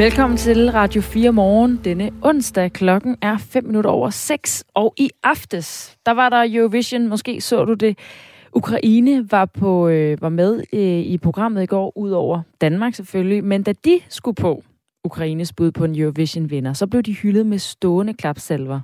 Velkommen til Radio 4 Morgen denne onsdag. Klokken er 5 minutter over 6, og i aftes, der var der Eurovision, måske så du det. Ukraine var, på, øh, var med øh, i programmet i går, ud over Danmark selvfølgelig, men da de skulle på Ukraines bud på en Eurovision-vinder, så blev de hyldet med stående klapsalver.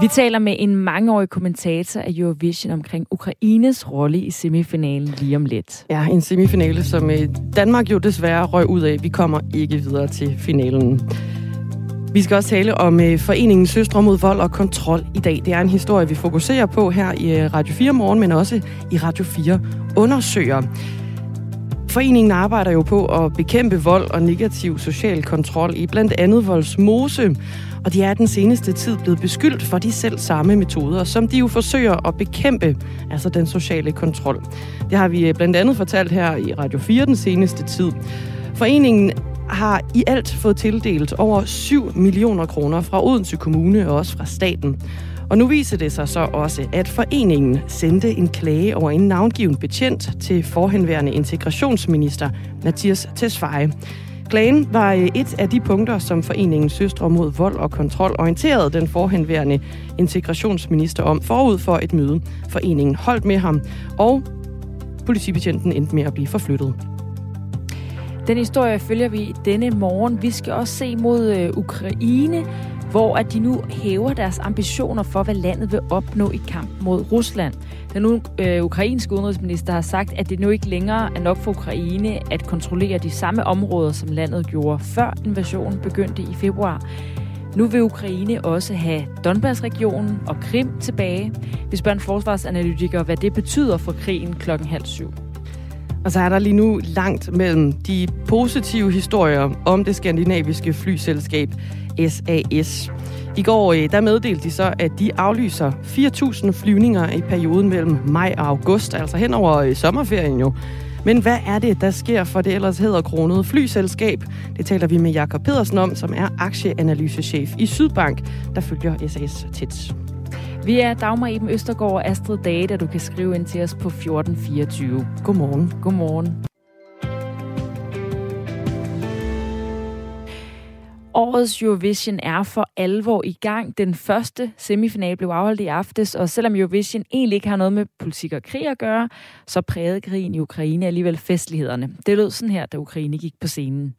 Vi taler med en mangeårig kommentator af Eurovision omkring Ukraines rolle i semifinalen lige om lidt. Ja, en semifinale, som øh, Danmark jo desværre røg ud af. Vi kommer ikke videre til finalen. Vi skal også tale om øh, foreningen Søstre mod vold og kontrol i dag. Det er en historie, vi fokuserer på her i øh, Radio 4 morgen, men også i Radio 4 undersøger. Foreningen arbejder jo på at bekæmpe vold og negativ social kontrol i blandt andet Voldsmose, og de er den seneste tid blevet beskyldt for de selv samme metoder, som de jo forsøger at bekæmpe, altså den sociale kontrol. Det har vi øh, blandt andet fortalt her i Radio 4 den seneste tid. Foreningen har i alt fået tildelt over 7 millioner kroner fra Odense Kommune og også fra staten. Og nu viser det sig så også, at foreningen sendte en klage over en navngiven betjent til forhenværende integrationsminister Mathias Tesfaye. Klagen var øh, et af de punkter, som foreningen Søstre mod vold og kontrol orienterede den forhenværende integrationsminister om forud for et møde. Foreningen holdt med ham, og politibetjenten endte med at blive forflyttet. Den historie følger vi denne morgen. Vi skal også se mod øh, Ukraine, hvor at de nu hæver deres ambitioner for, hvad landet vil opnå i kamp mod Rusland. Den nu øh, ukrainske udenrigsminister har sagt, at det nu ikke længere er nok for Ukraine at kontrollere de samme områder, som landet gjorde før invasionen begyndte i februar. Nu vil Ukraine også have Donbass-regionen og Krim tilbage. Vi spørger en forsvarsanalytiker, hvad det betyder for krigen klokken halv syv. Og så er der lige nu langt mellem de positive historier om det skandinaviske flyselskab SAS. I går øh, der meddelte de så, at de aflyser 4.000 flyvninger i perioden mellem maj og august, altså hen over øh, sommerferien jo. Men hvad er det, der sker for det ellers hedder kronede flyselskab? Det taler vi med Jakob Pedersen om, som er aktieanalysechef i Sydbank, der følger SAS tæt. Vi er Dagmar Eben Østergaard og Astrid Dage, der du kan skrive ind til os på 1424. Godmorgen. Godmorgen. Årets Eurovision er for alvor i gang. Den første semifinal blev afholdt i aftes, og selvom Eurovision egentlig ikke har noget med politik og krig at gøre, så prægede krigen i Ukraine alligevel festlighederne. Det lød sådan her, da Ukraine gik på scenen.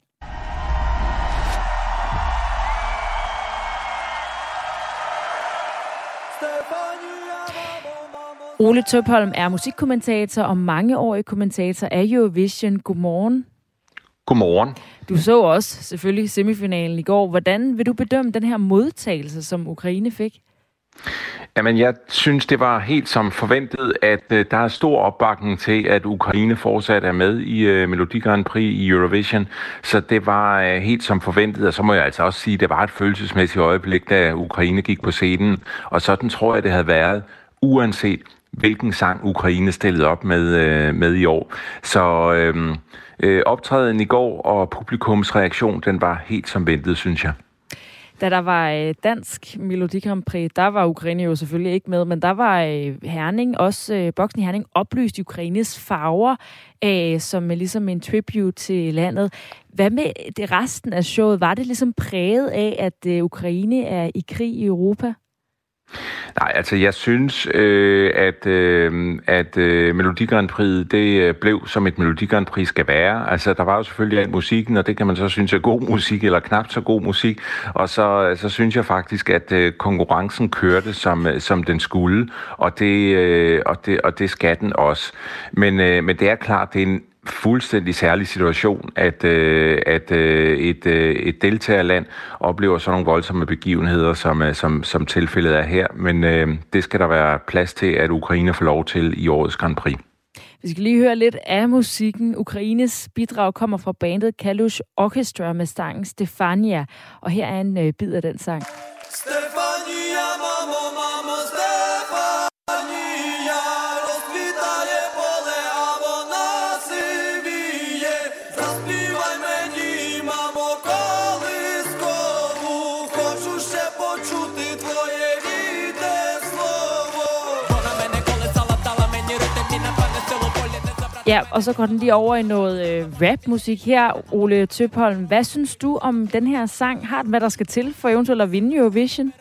Ole Tøpholm er musikkommentator og mangeårig kommentator af Eurovision. Godmorgen. Godmorgen. Du så også selvfølgelig semifinalen i går. Hvordan vil du bedømme den her modtagelse, som Ukraine fik? Jamen, jeg synes, det var helt som forventet, at uh, der er stor opbakning til, at Ukraine fortsat er med i uh, Melodi Grand Prix i Eurovision. Så det var uh, helt som forventet, og så må jeg altså også sige, at det var et følelsesmæssigt øjeblik, da Ukraine gik på scenen. Og sådan tror jeg, det havde været, uanset hvilken sang Ukraine stillede op med, uh, med i år. Så... Uh, øh, optræden i går og publikums reaktion, den var helt som ventet, synes jeg. Da der var øh, dansk Melodi Grand Prix, der var Ukraine jo selvfølgelig ikke med, men der var øh, Herning, også øh, boksen i Herning, oplyst Ukraines farver, som er ligesom en tribute til landet. Hvad med det resten af showet? Var det ligesom præget af, at Ukraine er i krig i Europa? Nej, altså jeg synes, øh, at, øh, at øh, Melodi Grand Prix, det øh, blev som et Melodi Grand Prix skal være. Altså der var jo selvfølgelig alt musikken, og det kan man så synes er god musik, eller knap så god musik. Og så, så synes jeg faktisk, at øh, konkurrencen kørte som, øh, som den skulle, og det, øh, og, det, og det skal den også. Men, øh, men det er klart, det er en fuldstændig særlig situation, at, øh, at øh, et, øh, et deltagerland oplever sådan nogle voldsomme begivenheder, som, øh, som, som tilfældet er her. Men øh, det skal der være plads til, at Ukraine får lov til i årets Grand Prix. Vi skal lige høre lidt af musikken. Ukraines bidrag kommer fra bandet Kalush Orchestra med sangen Stefania. Og her er en øh, bid af den sang. Stefania, Ja, og så går den lige over i noget øh, rapmusik her. Ole Tøpholm, hvad synes du om den her sang? Har den, hvad der skal til for eventuelt at vinde Eurovision?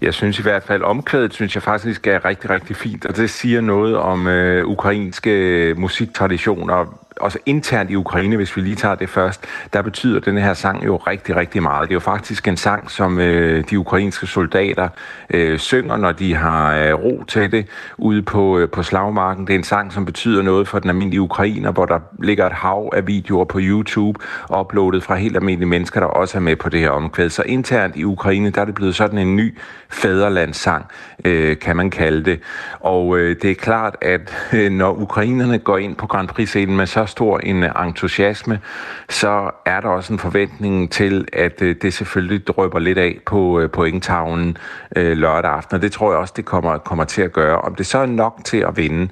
Jeg synes i hvert fald, omkvædet synes jeg faktisk er rigtig, rigtig fint, og det siger noget om øh, ukrainske musiktraditioner, også internt i Ukraine, hvis vi lige tager det først, der betyder den her sang jo rigtig, rigtig meget. Det er jo faktisk en sang, som øh, de ukrainske soldater øh, synger, når de har øh, ro til det ude på, øh, på slagmarken. Det er en sang, som betyder noget for den almindelige ukrainer, hvor der ligger et hav af videoer på YouTube, uploadet fra helt almindelige mennesker, der også er med på det her omkvæd. Så internt i Ukraine, der er det blevet sådan en ny fæderlandssang, øh, kan man kalde det. Og øh, det er klart, at øh, når ukrainerne går ind på Grand Prix-scenen med så stor en entusiasme, så er der også en forventning til, at øh, det selvfølgelig drøber lidt af på øh, pointtavlen øh, lørdag aften, og det tror jeg også, det kommer, kommer til at gøre. Om det så er nok til at vinde,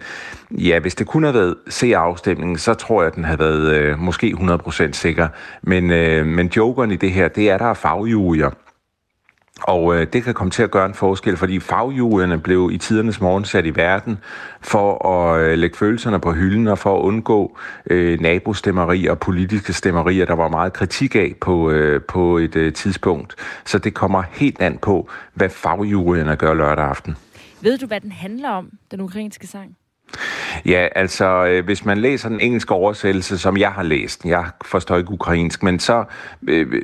ja, hvis det kun havde været se-afstemningen, så tror jeg, at den havde været øh, måske 100% sikker. Men, øh, men jokeren i det her, det er, der er fagjurier, og øh, det kan komme til at gøre en forskel, fordi fagjuryerne blev i tidernes morgen sat i verden for at øh, lægge følelserne på hylden og for at undgå øh, nabostemmerier og politiske stemmerier, der var meget kritik af på, øh, på et øh, tidspunkt. Så det kommer helt an på, hvad fagjuryerne gør lørdag aften. Ved du, hvad den handler om, den ukrainske sang? Ja, altså øh, hvis man læser den engelske oversættelse, som jeg har læst, jeg forstår ikke ukrainsk, men så øh, øh,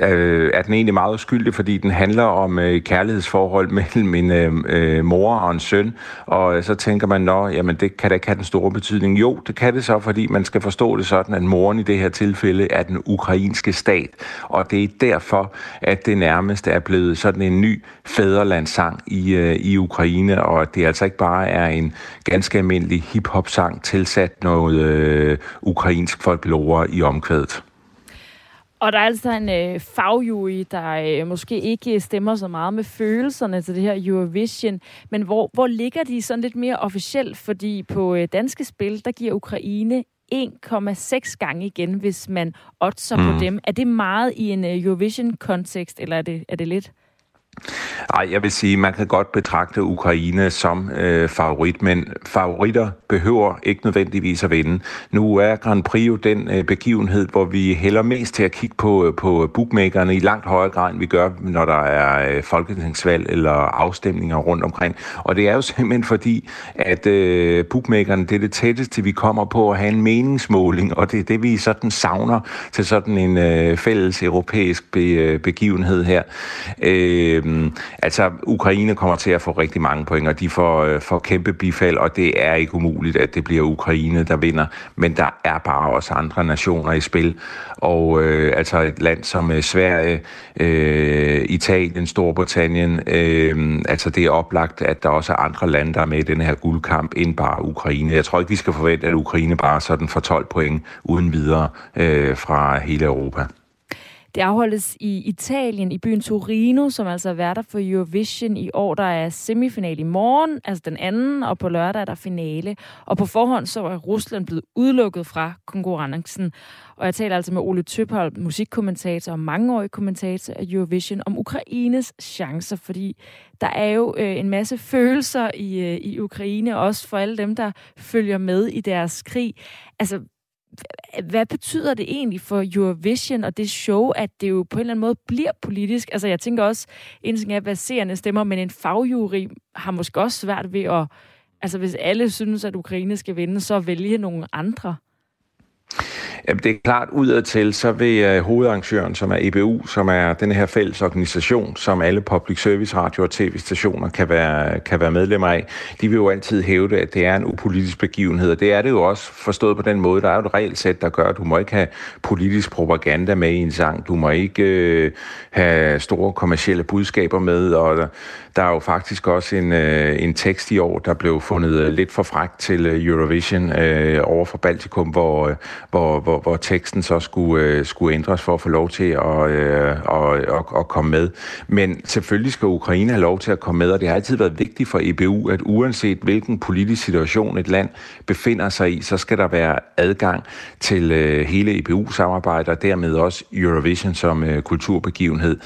øh, øh er den egentlig meget uskyldig, fordi den handler om øh, kærlighedsforhold mellem en øh, øh, mor og en søn, og øh, så tænker man, nå, jamen det kan da ikke have den store betydning. Jo, det kan det så, fordi man skal forstå det sådan, at moren i det her tilfælde er den ukrainske stat, og det er derfor, at det nærmest er blevet sådan en ny fæderlandssang i, øh, i Ukraine, og det altså ikke bare er en ganske almindelig hip-hop-sang tilsat noget øh, ukrainsk folklore i omkvædet. Og der er altså en øh, fagjury, der øh, måske ikke stemmer så meget med følelserne til det her Eurovision, men hvor, hvor ligger de sådan lidt mere officielt? Fordi på øh, danske spil, der giver Ukraine 1,6 gange igen, hvis man oddser mm. på dem. Er det meget i en øh, Eurovision-kontekst, eller er det, er det lidt? Nej, jeg vil sige, man kan godt betragte Ukraine som øh, favorit, men favoritter behøver ikke nødvendigvis at vinde. Nu er Grand Prix jo den øh, begivenhed, hvor vi hælder mest til at kigge på, øh, på bookmakerne i langt højere grad, end vi gør, når der er øh, folketingsvalg eller afstemninger rundt omkring. Og det er jo simpelthen fordi, at øh, bookmakerne, det er det tætteste, vi kommer på at have en meningsmåling, og det er det, vi sådan savner til sådan en øh, fælles europæisk be, øh, begivenhed her. Øh, Øh, altså, Ukraine kommer til at få rigtig mange point, og de får, øh, får kæmpe bifald, og det er ikke umuligt, at det bliver Ukraine, der vinder. Men der er bare også andre nationer i spil, og øh, altså et land som øh, Sverige, øh, Italien, Storbritannien, øh, altså det er oplagt, at der også er andre lande, der er med i den her guldkamp, end bare Ukraine. Jeg tror ikke, vi skal forvente, at Ukraine bare sådan får 12 point uden videre øh, fra hele Europa. Det afholdes i Italien, i byen Torino, som altså er værter for Eurovision i år. Der er semifinal i morgen, altså den anden, og på lørdag er der finale. Og på forhånd så er Rusland blevet udelukket fra konkurrencen. Og jeg taler altså med Ole Tøphold, musikkommentator og mangeårig kommentator af Eurovision, om Ukraines chancer, fordi der er jo øh, en masse følelser i, øh, i Ukraine, også for alle dem, der følger med i deres krig. Altså, hvad betyder det egentlig for Eurovision og det show, at det jo på en eller anden måde bliver politisk? Altså jeg tænker også, en ting er, hvad seerne stemmer, men en fagjury har måske også svært ved at, altså hvis alle synes, at Ukraine skal vinde, så vælge nogle andre. Jamen, det er klart udadtil, så vil uh, hovedarrangøren, som er EBU, som er den her fælles organisation, som alle public service radio og tv-stationer kan være, kan være medlemmer af, de vil jo altid hævde, at det er en upolitisk begivenhed, og det er det jo også forstået på den måde. Der er jo et regelsæt, der gør, at du må ikke have politisk propaganda med i en sang, du må ikke uh, have store kommercielle budskaber med, og der er jo faktisk også en, øh, en tekst i år, der blev fundet øh, lidt for frækt til øh, Eurovision øh, over for Baltikum, hvor, øh, hvor, hvor, hvor teksten så skulle, øh, skulle ændres for at få lov til at, øh, at, at, at komme med. Men selvfølgelig skal Ukraine have lov til at komme med, og det har altid været vigtigt for EBU, at uanset hvilken politisk situation et land befinder sig i, så skal der være adgang til øh, hele EBU-samarbejdet, og dermed også Eurovision som øh, kulturbegivenhed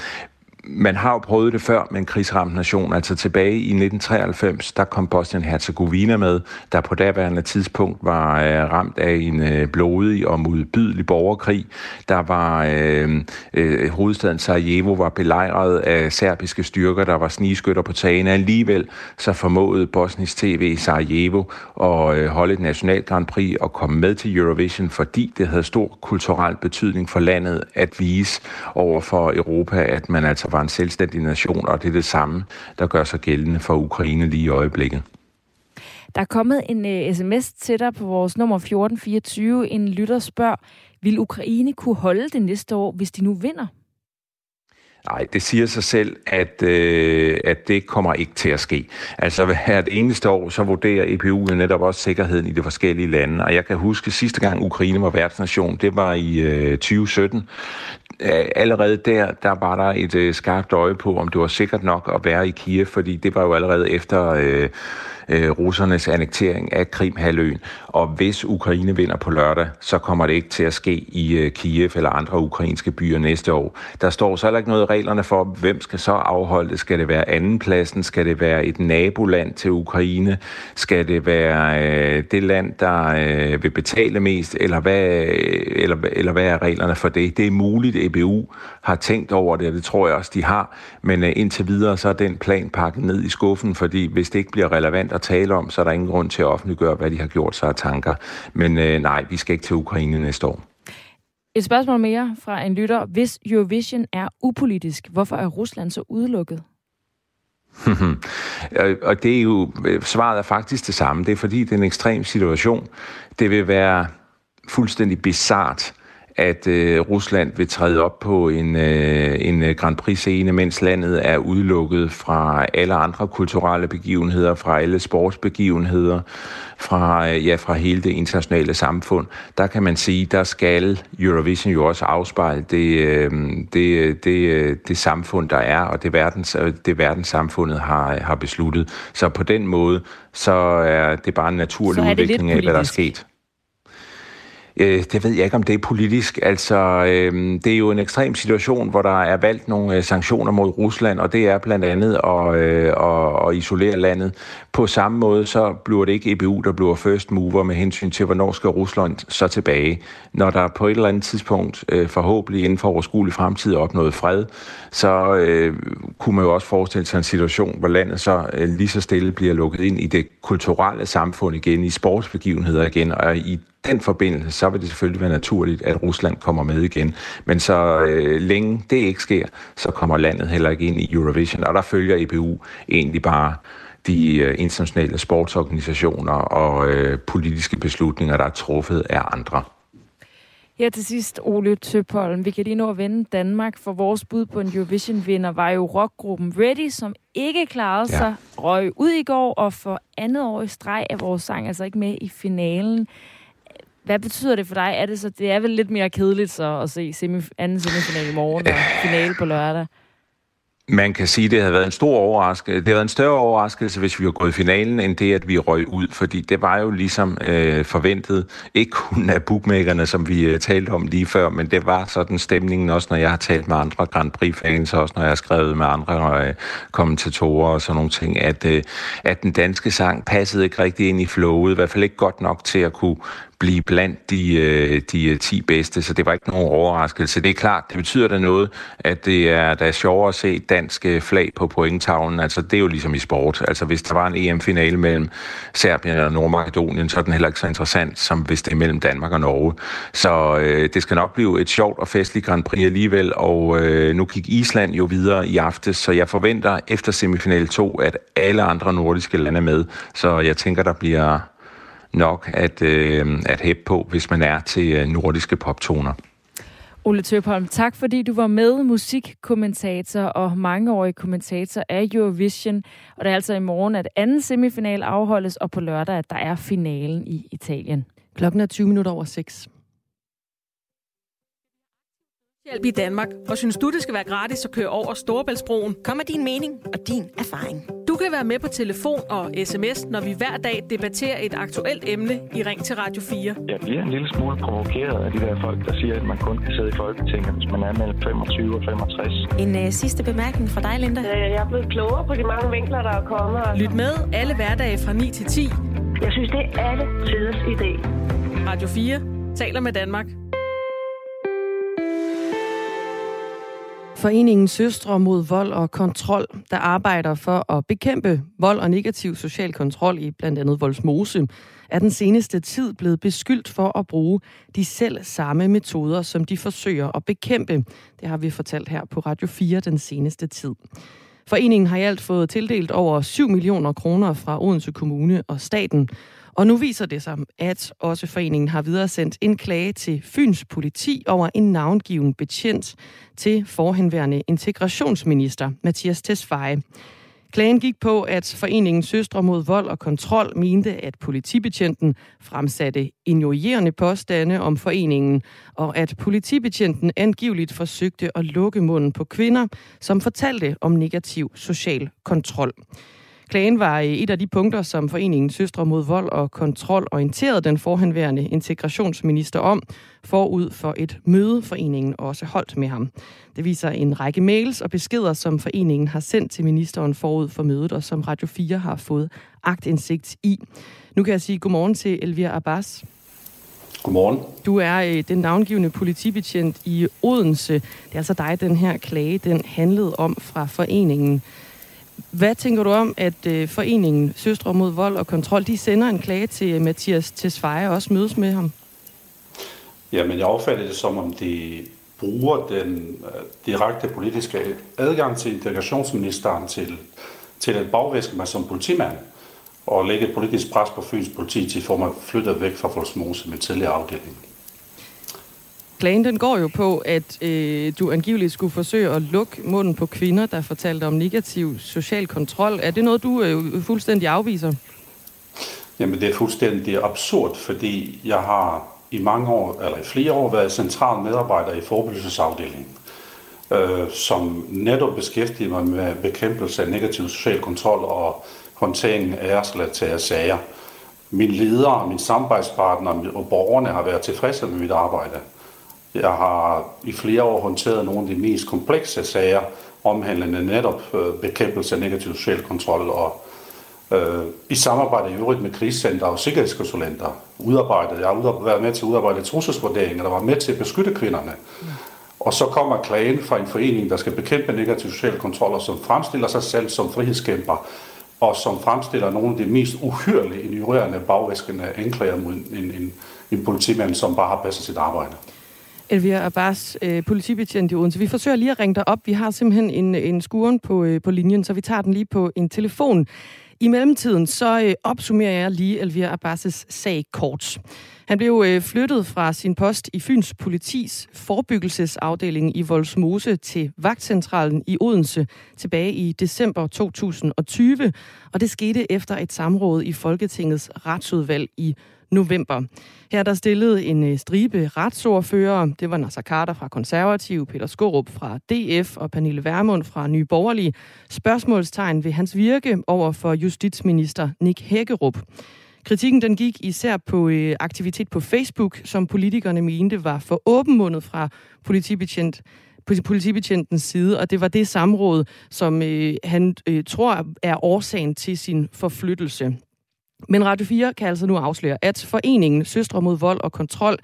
man har jo prøvet det før med en krigsramt nation. Altså tilbage i 1993, der kom Bosnien-Herzegovina med, der på daværende tidspunkt var øh, ramt af en øh, blodig og modbydelig borgerkrig. Der var øh, øh, hovedstaden Sarajevo var belejret af serbiske styrker, der var snigeskytter på tagene. Alligevel så formåede Bosnisk TV i Sarajevo at øh, holde et national Grand Prix og komme med til Eurovision, fordi det havde stor kulturel betydning for landet at vise over for Europa, at man altså var en selvstændig nation, og det er det samme, der gør sig gældende for Ukraine lige i øjeblikket. Der er kommet en uh, sms til dig på vores nummer 1424. En lytter spørger, vil Ukraine kunne holde det næste år, hvis de nu vinder? Nej, det siger sig selv, at, øh, at det kommer ikke til at ske. Altså hvert eneste år, så vurderer EPU netop også sikkerheden i de forskellige lande. Og jeg kan huske, sidste gang Ukraine var værtsnation, det var i øh, 2017. Øh, allerede der, der var der et øh, skarpt øje på, om det var sikkert nok at være i Kiev, fordi det var jo allerede efter... Øh, øh, russernes annektering af Krimhaløen. Og hvis Ukraine vinder på lørdag, så kommer det ikke til at ske i øh, Kiev eller andre ukrainske byer næste år. Der står så heller ikke noget i reglerne for, hvem skal så afholde det. Skal det være andenpladsen? Skal det være et naboland til Ukraine? Skal det være øh, det land, der øh, vil betale mest? Eller hvad, øh, eller, eller hvad er reglerne for det? Det er muligt, at EBU har tænkt over det, og det tror jeg også, de har. Men øh, indtil videre, så er den plan pakket ned i skuffen, fordi hvis det ikke bliver relevant at tale om, så er der ingen grund til at offentliggøre, hvad de har gjort sig af tanker. Men øh, nej, vi skal ikke til Ukraine næste år. Et spørgsmål mere fra en lytter. Hvis Eurovision er upolitisk, hvorfor er Rusland så udelukket? og det er jo, svaret er faktisk det samme. Det er fordi, det er en ekstrem situation. Det vil være fuldstændig bizart, at øh, Rusland vil træde op på en, øh, en øh, Grand Prix-scene, mens landet er udelukket fra alle andre kulturelle begivenheder, fra alle sportsbegivenheder, fra, øh, ja, fra hele det internationale samfund. Der kan man sige, der skal Eurovision jo også afspejle det, øh, det, det, øh, det samfund, der er, og det, verdens, det verdenssamfundet har, har besluttet. Så på den måde, så er det bare en naturlig udvikling af, hvad der er sket. Øh, det ved jeg ikke, om det er politisk. Altså, øh, det er jo en ekstrem situation, hvor der er valgt nogle øh, sanktioner mod Rusland, og det er blandt andet at, øh, at, at isolere landet. På samme måde, så bliver det ikke EBU, der bliver first mover med hensyn til, hvornår skal Rusland så tilbage. Når der på et eller andet tidspunkt, øh, forhåbentlig inden for overskuelig fremtid, er opnået fred, så øh, kunne man jo også forestille sig en situation, hvor landet så øh, lige så stille bliver lukket ind i det kulturelle samfund igen, i sportsbegivenheder igen, og i den forbindelse, så vil det selvfølgelig være naturligt, at Rusland kommer med igen. Men så øh, længe det ikke sker, så kommer landet heller ikke ind i Eurovision. Og der følger EBU egentlig bare de øh, internationale sportsorganisationer og øh, politiske beslutninger, der er truffet af andre. Her til sidst, Ole Tøpholm. Vi kan lige nå at vende Danmark, for vores bud på en Eurovision-vinder var jo rockgruppen Ready, som ikke klarede ja. sig, røg ud i går, og for andet år i streg er vores sang altså ikke med i finalen. Hvad betyder det for dig? Er det så det er vel lidt mere kedeligt så at se semif- anden semifinal i morgen og finale på lørdag? Man kan sige, at det havde været en stor overraskelse. Det havde været en større overraskelse, hvis vi var gået i finalen, end det, at vi røg ud. Fordi det var jo ligesom øh, forventet. Ikke kun af bookmakerne, som vi øh, talte om lige før, men det var sådan stemningen også, når jeg har talt med andre Grand Prix-fans, også når jeg har skrevet med andre øh, kommentatorer og sådan nogle ting, at, øh, at den danske sang passede ikke rigtig ind i flowet. I hvert fald ikke godt nok til at kunne blive blandt de, øh, de øh, 10 bedste, så det var ikke nogen overraskelse. Det er klart, det betyder da noget, at det er, der er sjovere at se dansk øh, flag på pointtavlen. Altså, det er jo ligesom i sport. Altså, hvis der var en EM-finale mellem Serbien og Nordmakedonien, så er den heller ikke så interessant, som hvis det er mellem Danmark og Norge. Så øh, det skal nok blive et sjovt og festligt Grand Prix alligevel, og øh, nu gik Island jo videre i aftes, så jeg forventer efter semifinal 2, at alle andre nordiske lande er med. Så jeg tænker, der bliver nok at, øh, at hæppe på, hvis man er til øh, nordiske poptoner. Ole Tøbholm, tak fordi du var med, musikkommentator og mangeårig kommentator af Eurovision. Og det er altså i morgen, at anden semifinal afholdes, og på lørdag, at der er finalen i Italien. Klokken er 20 minutter over 6. Hjælp i Danmark, og synes du, det skal være gratis at køre over Storebæltsbroen? Kom med din mening og din erfaring. Du kan være med på telefon og sms, når vi hver dag debatterer et aktuelt emne i Ring til Radio 4. Jeg bliver en lille smule provokeret af de der folk, der siger, at man kun kan sidde i Folketinget, hvis man er mellem 25 og 65. En uh, sidste bemærkning fra dig, Linda. Jeg er blevet klogere på de mange vinkler, der er kommet. Lyt med alle hverdage fra 9 til 10. Jeg synes, det er alle tiders idé. Radio 4 taler med Danmark. Foreningen Søstre mod vold og kontrol, der arbejder for at bekæmpe vold og negativ social kontrol i blandt andet Voldsmose, er den seneste tid blevet beskyldt for at bruge de selv samme metoder, som de forsøger at bekæmpe. Det har vi fortalt her på Radio 4 den seneste tid. Foreningen har i alt fået tildelt over 7 millioner kroner fra Odense Kommune og staten, og nu viser det sig, at også foreningen har videresendt en klage til Fyns politi over en navngiven betjent til forhenværende integrationsminister Mathias Tesfaye. Klagen gik på, at foreningen Søstre mod vold og kontrol mente, at politibetjenten fremsatte injurierende påstande om foreningen, og at politibetjenten angiveligt forsøgte at lukke munden på kvinder, som fortalte om negativ social kontrol. Klagen var et af de punkter, som foreningen Søstre mod vold og kontrol orienterede den forhenværende integrationsminister om, forud for et møde, foreningen også holdt med ham. Det viser en række mails og beskeder, som foreningen har sendt til ministeren forud for mødet, og som Radio 4 har fået agtindsigt i. Nu kan jeg sige godmorgen til Elvira Abbas. Godmorgen. Du er øh, den navngivende politibetjent i Odense. Det er altså dig, den her klage, den handlede om fra foreningen. Hvad tænker du om, at øh, foreningen Søstre mod vold og kontrol, de sender en klage til øh, Mathias Tesfaye og også mødes med ham? Jamen, jeg opfatter det som, om de bruger den øh, direkte politiske adgang til integrationsministeren til, til at bagvæske mig som politimand og lægge et politisk pres på Fyns politi til at mig flyttet væk fra Folsmose med tidligere afdeling. Klagen den går jo på, at øh, du angiveligt skulle forsøge at lukke munden på kvinder, der fortalte om negativ social kontrol. Er det noget, du øh, fuldstændig afviser? Jamen, det er fuldstændig absurd, fordi jeg har i mange år, eller i flere år, været central medarbejder i forebyggelsesafdelingen, øh, som netop beskæftiger mig med bekæmpelse af negativ social kontrol og håndtering af æresrelaterede sager. Min leder, min samarbejdspartner og borgerne har været tilfredse med mit arbejde. Jeg har i flere år håndteret nogle af de mest komplekse sager, omhandlende netop øh, bekæmpelse af negativ social kontrol og øh, i samarbejde i øvrigt med krigscenter og sikkerhedskonsulenter udarbejdet. Jeg har været med til at udarbejde trusselsvurderinger, der var med til at beskytte kvinderne. Ja. Og så kommer klagen fra en forening, der skal bekæmpe negativ social kontrol, og som fremstiller sig selv som frihedskæmper, og som fremstiller nogle af de mest uhyrlige, ignorerende, bagvæskende anklager mod en, en, en politimand, som bare har passet sit arbejde. Elvira Abbas, øh, politibetjent i Odense. Vi forsøger lige at ringe dig op. Vi har simpelthen en, en skuren på, øh, på linjen, så vi tager den lige på en telefon. I mellemtiden så øh, opsummerer jeg lige Elvira Abbas' sag kort. Han blev øh, flyttet fra sin post i Fyns politis forebyggelsesafdeling i Voldsmose til vagtcentralen i Odense tilbage i december 2020, og det skete efter et samråd i Folketingets retsudvalg i november. Her der stillede en øh, stribe retsordfører. Det var Nasser Carter fra Konservativ, Peter Skorup fra DF og Pernille Vermund fra Nye Borgerlige. Spørgsmålstegn ved hans virke over for justitsminister Nick Hækkerup. Kritikken den gik især på øh, aktivitet på Facebook, som politikerne mente var for åbenmundet fra politibetjent politibetjentens side, og det var det samråd, som øh, han øh, tror er årsagen til sin forflyttelse. Men Radio 4 kan altså nu afsløre, at foreningen Søstre mod vold og kontrol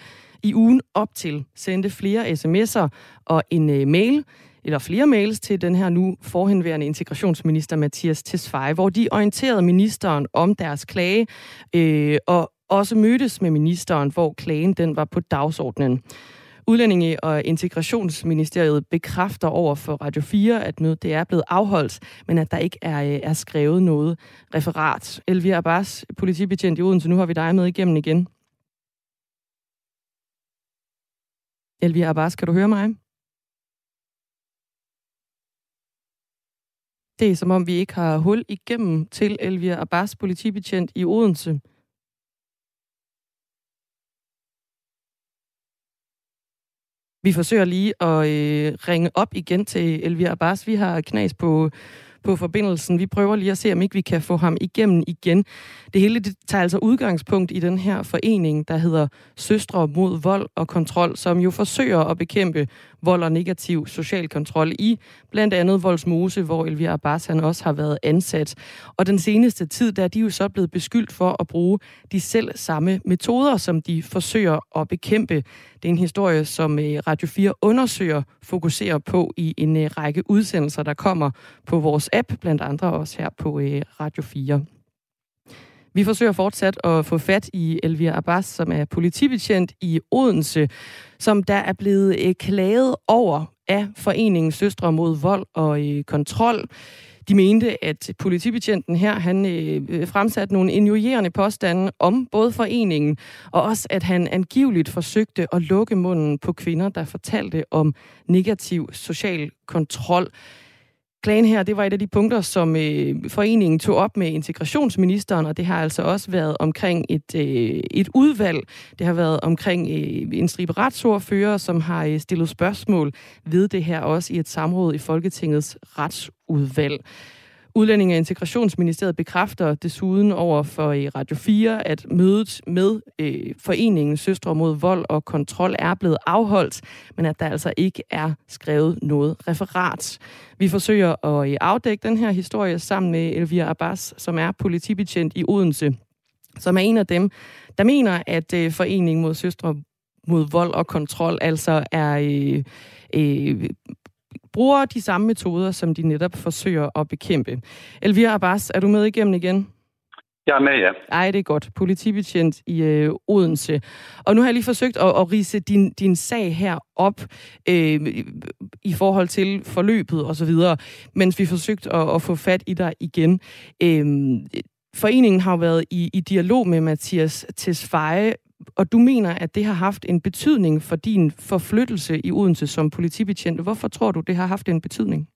i ugen op til sendte flere sms'er og en øh, mail, eller flere mails til den her nu forhenværende integrationsminister Mathias Tesfaye, hvor de orienterede ministeren om deres klage, øh, og også mødtes med ministeren, hvor klagen den var på dagsordenen. Udlændinge- og Integrationsministeriet bekræfter over for Radio 4, at mødet det er blevet afholdt, men at der ikke er, øh, er skrevet noget referat. Elvira Abbas, politibetjent i Odense, nu har vi dig med igennem igen. Elvira Abbas, kan du høre mig? Det er som om, vi ikke har hul igennem til Elvira Abbas, politibetjent i Odense. Vi forsøger lige at øh, ringe op igen til Elvira Abbas. Vi har knas på, på forbindelsen. Vi prøver lige at se, om ikke vi kan få ham igennem igen. Det hele det tager altså udgangspunkt i den her forening, der hedder Søstre mod vold og kontrol, som jo forsøger at bekæmpe vold og negativ social kontrol i blandt andet Voldsmose, hvor Elvira Abbas han også har været ansat. Og den seneste tid, der er de jo så blevet beskyldt for at bruge de selv samme metoder, som de forsøger at bekæmpe. Det er en historie, som øh, Radio 4 undersøger, fokuserer på i en øh, række udsendelser, der kommer på vores app, blandt andre også her på øh, Radio 4. Vi forsøger fortsat at få fat i Elvira Abbas, som er politibetjent i Odense, som der er blevet øh, klaget over af foreningen Søstre mod vold og øh, kontrol. De mente, at politibetjenten her, han øh, øh, fremsatte nogle injurierende påstande om både foreningen, og også at han angiveligt forsøgte at lukke munden på kvinder, der fortalte om negativ social kontrol. Klagen her, det var et af de punkter, som øh, foreningen tog op med integrationsministeren, og det har altså også været omkring et, øh, et udvalg. Det har været omkring øh, en stribe retsordfører, som har øh, stillet spørgsmål ved det her også i et samråd i Folketingets retsudvalg. Udlænding- og Integrationsministeriet bekræfter desuden over for øh, Radio 4, at mødet med øh, foreningen Søstre mod vold og kontrol er blevet afholdt, men at der altså ikke er skrevet noget referat. Vi forsøger at øh, afdække den her historie sammen med Elvira Abbas, som er politibetjent i Odense, som er en af dem, der mener, at øh, foreningen mod Søstre mod vold og kontrol altså er øh, øh, bruger de samme metoder, som de netop forsøger at bekæmpe. Elvira Abbas, er du med igennem igen? Jeg er med, ja. Ej, det er godt. Politibetjent i øh, Odense. Og nu har jeg lige forsøgt at, at rise din, din sag her op øh, i forhold til forløbet og så videre, mens vi forsøgt at, at få fat i dig igen. Øh, foreningen har været i, i dialog med Mathias Tesfaye og du mener, at det har haft en betydning for din forflyttelse i Odense som politibetjent. Hvorfor tror du, det har haft en betydning?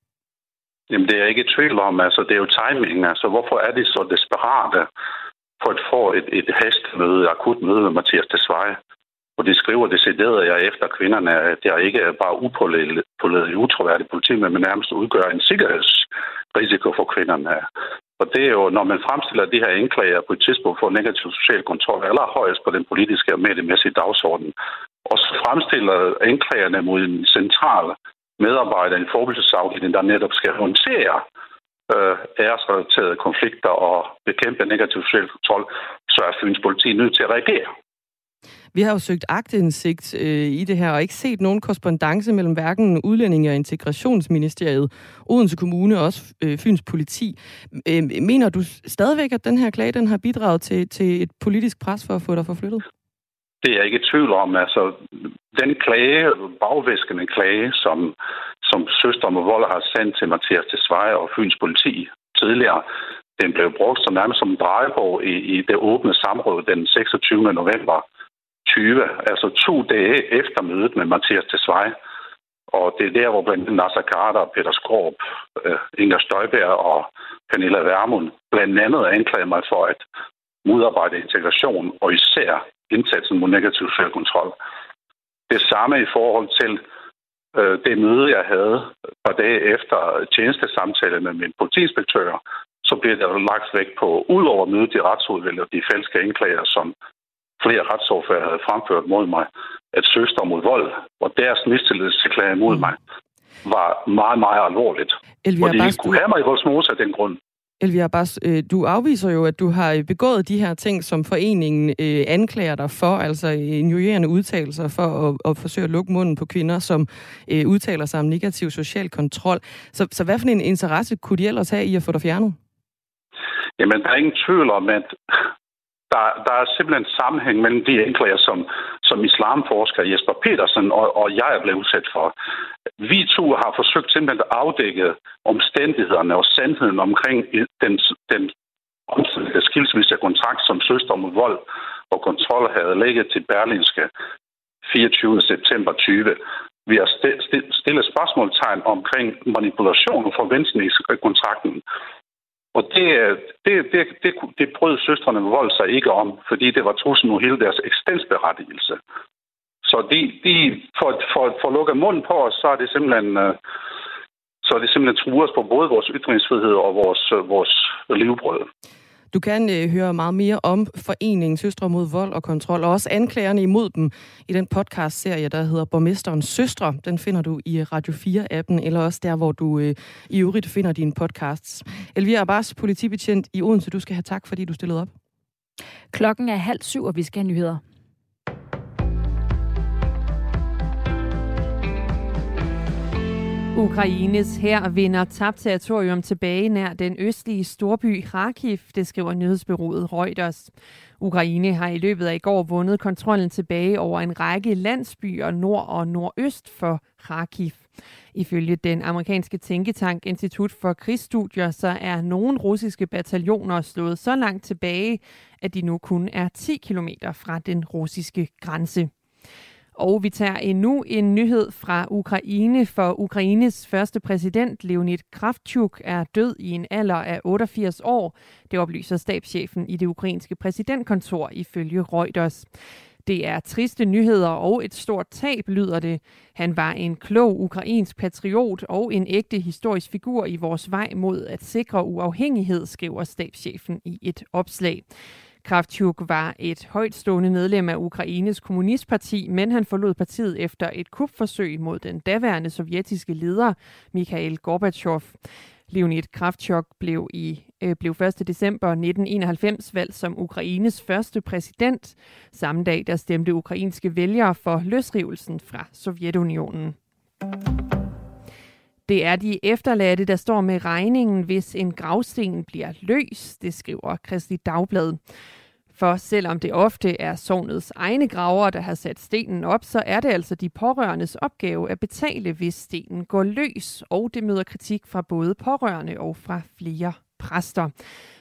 Jamen, det er jeg ikke i tvivl om. Altså, det er jo timing. Altså, hvorfor er de så desperate for at få et, et hastmøde, akut møde med Mathias Desveje? Og de skriver decideret jeg efter kvinderne, at jeg ikke er bare upåledet utroværdig politi, men nærmest udgør en sikkerhedsrisiko for kvinderne. Og det er jo, når man fremstiller de her anklager på et tidspunkt for negativ social kontrol, allerhøjest på den politiske og mediemæssige dagsorden, og så fremstiller anklagerne mod en central medarbejder i en forebyggelsesafdeling, der netop skal håndtere øh, æresrelaterede konflikter og bekæmpe negativ social kontrol, så er Fyns politi nødt til at reagere. Vi har jo søgt agtindsigt øh, i det her, og ikke set nogen korrespondence mellem hverken Udlændinge- og Integrationsministeriet, Odense Kommune og også øh, Fyns politi. Øh, mener du stadigvæk, at den her klage den har bidraget til, til et politisk pres for at få dig forflyttet? Det er jeg ikke i tvivl om. Altså, den klage, bagvæskende klage, som, som søster med vold har sendt til Mathias Tesfaye og Fyns politi tidligere, den blev brugt som nærmest som en drejebog i, i det åbne samråd den 26. november 20, altså to dage efter mødet med Mathias Tesfaye. Og det er der, hvor blandt andet Nasser Carter, Peter Skorp, øh, Inger Støjberg og Pernilla Vermund blandt andet anklager mig for at modarbejde integration og især indsatsen mod negativ selvkontrol. Det samme i forhold til øh, det møde, jeg havde et par dage efter tjenestesamtale med min politiinspektør, så bliver der lagt vægt på, udover mødet i retsudvalget og de falske anklager, som flere retsordfører havde fremført mod mig, at søster mod vold og deres mistillidserklæring mod mm. mig var meget, meget alvorligt. Elvira og de Bas, kunne have mig i Voldsmose af den grund. Elvira Bas, øh, du afviser jo, at du har begået de her ting, som foreningen øh, anklager dig for, altså injurierende udtalelser for at, at forsøge at lukke munden på kvinder, som øh, udtaler sig om negativ social kontrol. Så, så hvad for en interesse kunne de ellers have i at få dig fjernet? Jamen, der er ingen tvivl om, at der, der er simpelthen en sammenhæng mellem de anklager, som, som islamforsker Jesper Petersen og, og jeg er blevet udsat for. Vi to har forsøgt simpelthen at afdække omstændighederne og sandheden omkring den, den skilsmisse kontrakt, som søster mod vold og kontrol havde lægget til Berlinske 24. september 20. Vi har stillet spørgsmålstegn omkring manipulation og forventningskontrakten, og det, det, det, det, det brød søstrene med vold sig ikke om, fordi det var trussel mod hele deres eksistensberettigelse. Så de, de for, for, for at lukke munden på os, så er det simpelthen, uh, så det simpelthen truer os på både vores ytringsfrihed og vores, vores levebrød. Du kan øh, høre meget mere om foreningen Søstre mod vold og kontrol, og også anklagerne imod dem i den podcast-serie, der hedder Borgmesterens Søstre. Den finder du i Radio 4-appen, eller også der, hvor du øh, i øvrigt finder dine podcasts. Elvira Abbas, politibetjent i Odense, du skal have tak, fordi du stillede op. Klokken er halv syv, og vi skal have nyheder. Ukraines her vinder tabt territorium tilbage nær den østlige storby Kharkiv, det skriver nyhedsbyrået Reuters. Ukraine har i løbet af i går vundet kontrollen tilbage over en række landsbyer nord og nordøst for Kharkiv. Ifølge den amerikanske tænketank Institut for Krigsstudier, så er nogle russiske bataljoner slået så langt tilbage, at de nu kun er 10 km fra den russiske grænse. Og vi tager endnu en nyhed fra Ukraine, for Ukraines første præsident, Leonid Kravchuk, er død i en alder af 88 år. Det oplyser stabschefen i det ukrainske præsidentkontor ifølge Reuters. Det er triste nyheder og et stort tab, lyder det. Han var en klog ukrainsk patriot og en ægte historisk figur i vores vej mod at sikre uafhængighed, skriver stabschefen i et opslag. Kravchuk var et højtstående medlem af Ukraines kommunistparti, men han forlod partiet efter et kupforsøg mod den daværende sovjetiske leder, Mikhail Gorbachev. Leonid Kravchuk blev i øh, blev 1. december 1991 valgt som Ukraines første præsident. Samme dag der stemte ukrainske vælgere for løsrivelsen fra Sovjetunionen. Det er de efterladte, der står med regningen, hvis en gravsten bliver løs, det skriver Kristi Dagblad. For selvom det ofte er sovnets egne graver, der har sat stenen op, så er det altså de pårørendes opgave at betale, hvis stenen går løs, og det møder kritik fra både pårørende og fra flere præster.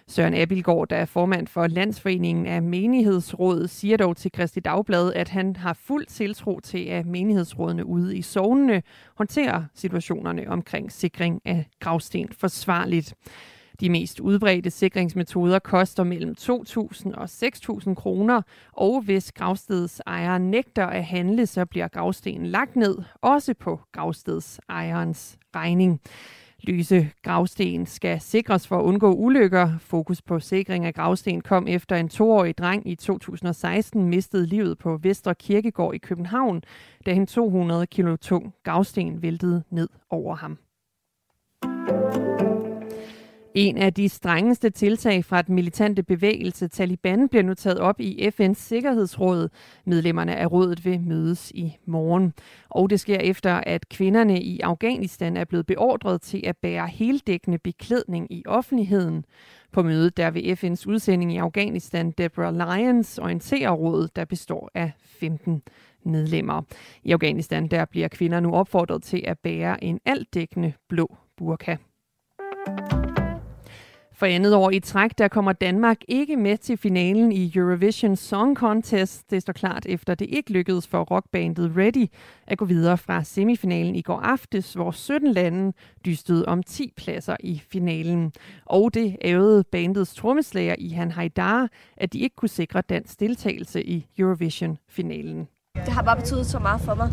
Søren Abilgaard, der er formand for Landsforeningen af Menighedsrådet, siger dog til Kristi Dagblad, at han har fuld tiltro til, at menighedsrådene ude i sovnene håndterer situationerne omkring sikring af gravsten forsvarligt. De mest udbredte sikringsmetoder koster mellem 2.000 og 6.000 kroner, og hvis gravstedsejeren nægter at handle, så bliver gravstenen lagt ned, også på gravstedsejerens regning. Lyse gravsten skal sikres for at undgå ulykker. Fokus på sikring af gravsten kom efter en toårig dreng i 2016 mistede livet på Vestre Kirkegård i København, da en 200 kilo tung gravsten væltede ned over ham. En af de strengeste tiltag fra den militante bevægelse Taliban bliver nu taget op i FN's Sikkerhedsråd. Medlemmerne af rådet vil mødes i morgen. Og det sker efter, at kvinderne i Afghanistan er blevet beordret til at bære heldækkende beklædning i offentligheden. På mødet der vil FN's udsending i Afghanistan, Deborah Lyons, orientere rådet, der består af 15 medlemmer. I Afghanistan der bliver kvinder nu opfordret til at bære en altdækkende blå burka. For andet år i træk, der kommer Danmark ikke med til finalen i Eurovision Song Contest. Det står klart efter det ikke lykkedes for rockbandet Ready at gå videre fra semifinalen i går aftes, hvor 17 lande dystede om 10 pladser i finalen. Og det ævede bandets trommeslager i Han Haidar, at de ikke kunne sikre dansk deltagelse i Eurovision-finalen. Det har bare betydet så meget for mig,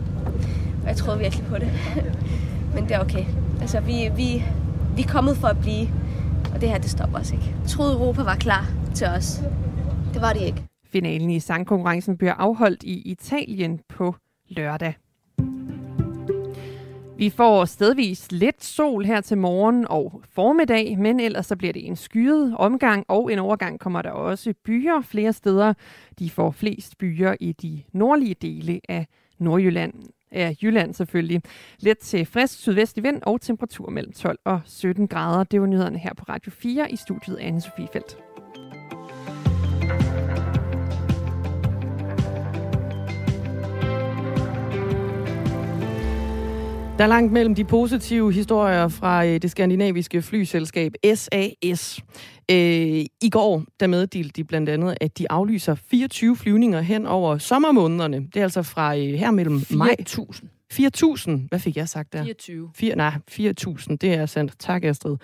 og jeg troede virkelig på det. Men det er okay. Altså, vi, vi, vi er kommet for at blive og det her, det stopper os ikke. Jeg troede, Europa var klar til os. Det var det ikke. Finalen i sangkonkurrencen bliver afholdt i Italien på lørdag. Vi får stedvis lidt sol her til morgen og formiddag, men ellers så bliver det en skyet omgang, og en overgang kommer der også byer flere steder. De får flest byer i de nordlige dele af Nordjylland af Jylland selvfølgelig. Let til frisk sydvestlig vind og temperatur mellem 12 og 17 grader. Det var nyhederne her på Radio 4 i studiet anne Sofie Feldt. Der er langt mellem de positive historier fra øh, det skandinaviske flyselskab SAS. Øh, I går der meddelte de blandt andet, at de aflyser 24 flyvninger hen over sommermånederne. Det er altså fra øh, her mellem 4. maj. 4.000. 4.000, hvad fik jeg sagt der? 24. 4, nej, 4.000, det er sandt. Tak, Astrid.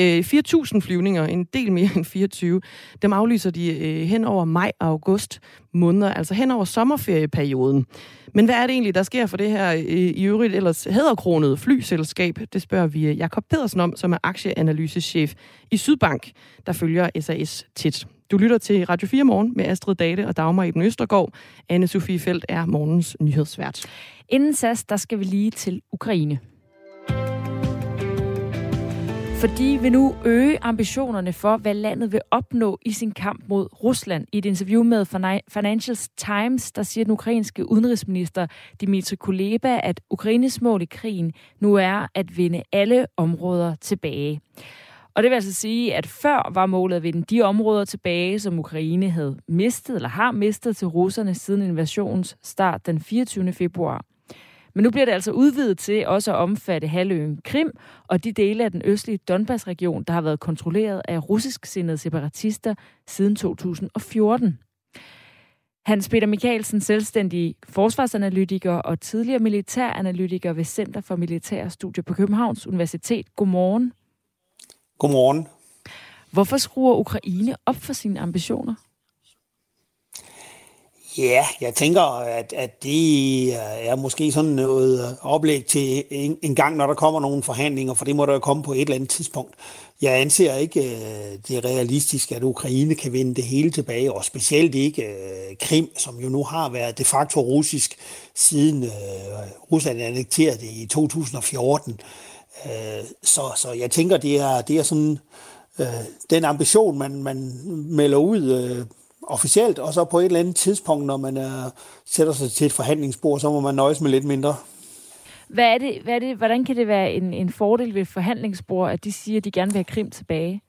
Øh, 4.000 flyvninger, en del mere end 24, dem aflyser de øh, hen over maj og august måneder, altså hen over sommerferieperioden. Men hvad er det egentlig, der sker for det her i øvrigt ellers hæderkronede flyselskab? Det spørger vi eh, Jakob Pedersen om, som er aktieanalysechef i Sydbank, der følger SAS tit. Du lytter til Radio 4 Morgen med Astrid Date og Dagmar Eben Østergaard. anne Sofie Felt er morgens nyhedsvært. Inden SAS, der skal vi lige til Ukraine. Fordi vi nu øge ambitionerne for, hvad landet vil opnå i sin kamp mod Rusland. I et interview med Financial Times, der siger den ukrainske udenrigsminister Dmitry Kuleba, at Ukraines mål i krigen nu er at vinde alle områder tilbage. Og det vil altså sige, at før var målet at vinde de områder tilbage, som Ukraine havde mistet eller har mistet til russerne siden invasionens start den 24. februar. Men nu bliver det altså udvidet til også at omfatte halvøen Krim og de dele af den østlige Donbass-region, der har været kontrolleret af russisk sindede separatister siden 2014. Hans Peter Mikkelsen, selvstændig forsvarsanalytiker og tidligere militæranalytiker ved Center for Militære Studier på Københavns Universitet. Godmorgen. Godmorgen. Hvorfor skruer Ukraine op for sine ambitioner? Ja, jeg tænker, at, at det er måske sådan noget oplæg til en, en gang, når der kommer nogle forhandlinger, for det må der jo komme på et eller andet tidspunkt. Jeg anser ikke, øh, det er realistisk, at Ukraine kan vinde det hele tilbage, og specielt ikke øh, Krim, som jo nu har været de facto russisk, siden øh, Rusland annekterede det i 2014. Så, så jeg tænker, det er, det er sådan den ambition, man, man melder ud officielt, og så på et eller andet tidspunkt, når man er, sætter sig til et forhandlingsbord, så må man nøjes med lidt mindre. Hvad er det, hvad er det, hvordan kan det være en, en fordel ved et forhandlingsbord, at de siger, at de gerne vil have Krim tilbage?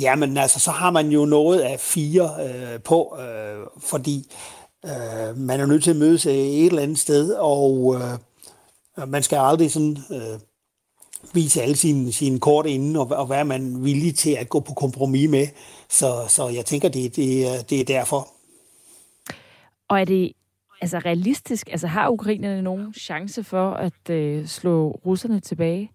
Jamen altså, så har man jo noget af fire øh, på, øh, fordi øh, man er nødt til at mødes et eller andet sted, og øh, man skal aldrig sådan øh, vise alle sine, sine kort inden, og, og hvad man villig til at gå på kompromis med. Så, så jeg tænker, det, det, det er derfor. Og er det altså realistisk? Altså har ukrainerne nogen chance for at øh, slå russerne tilbage?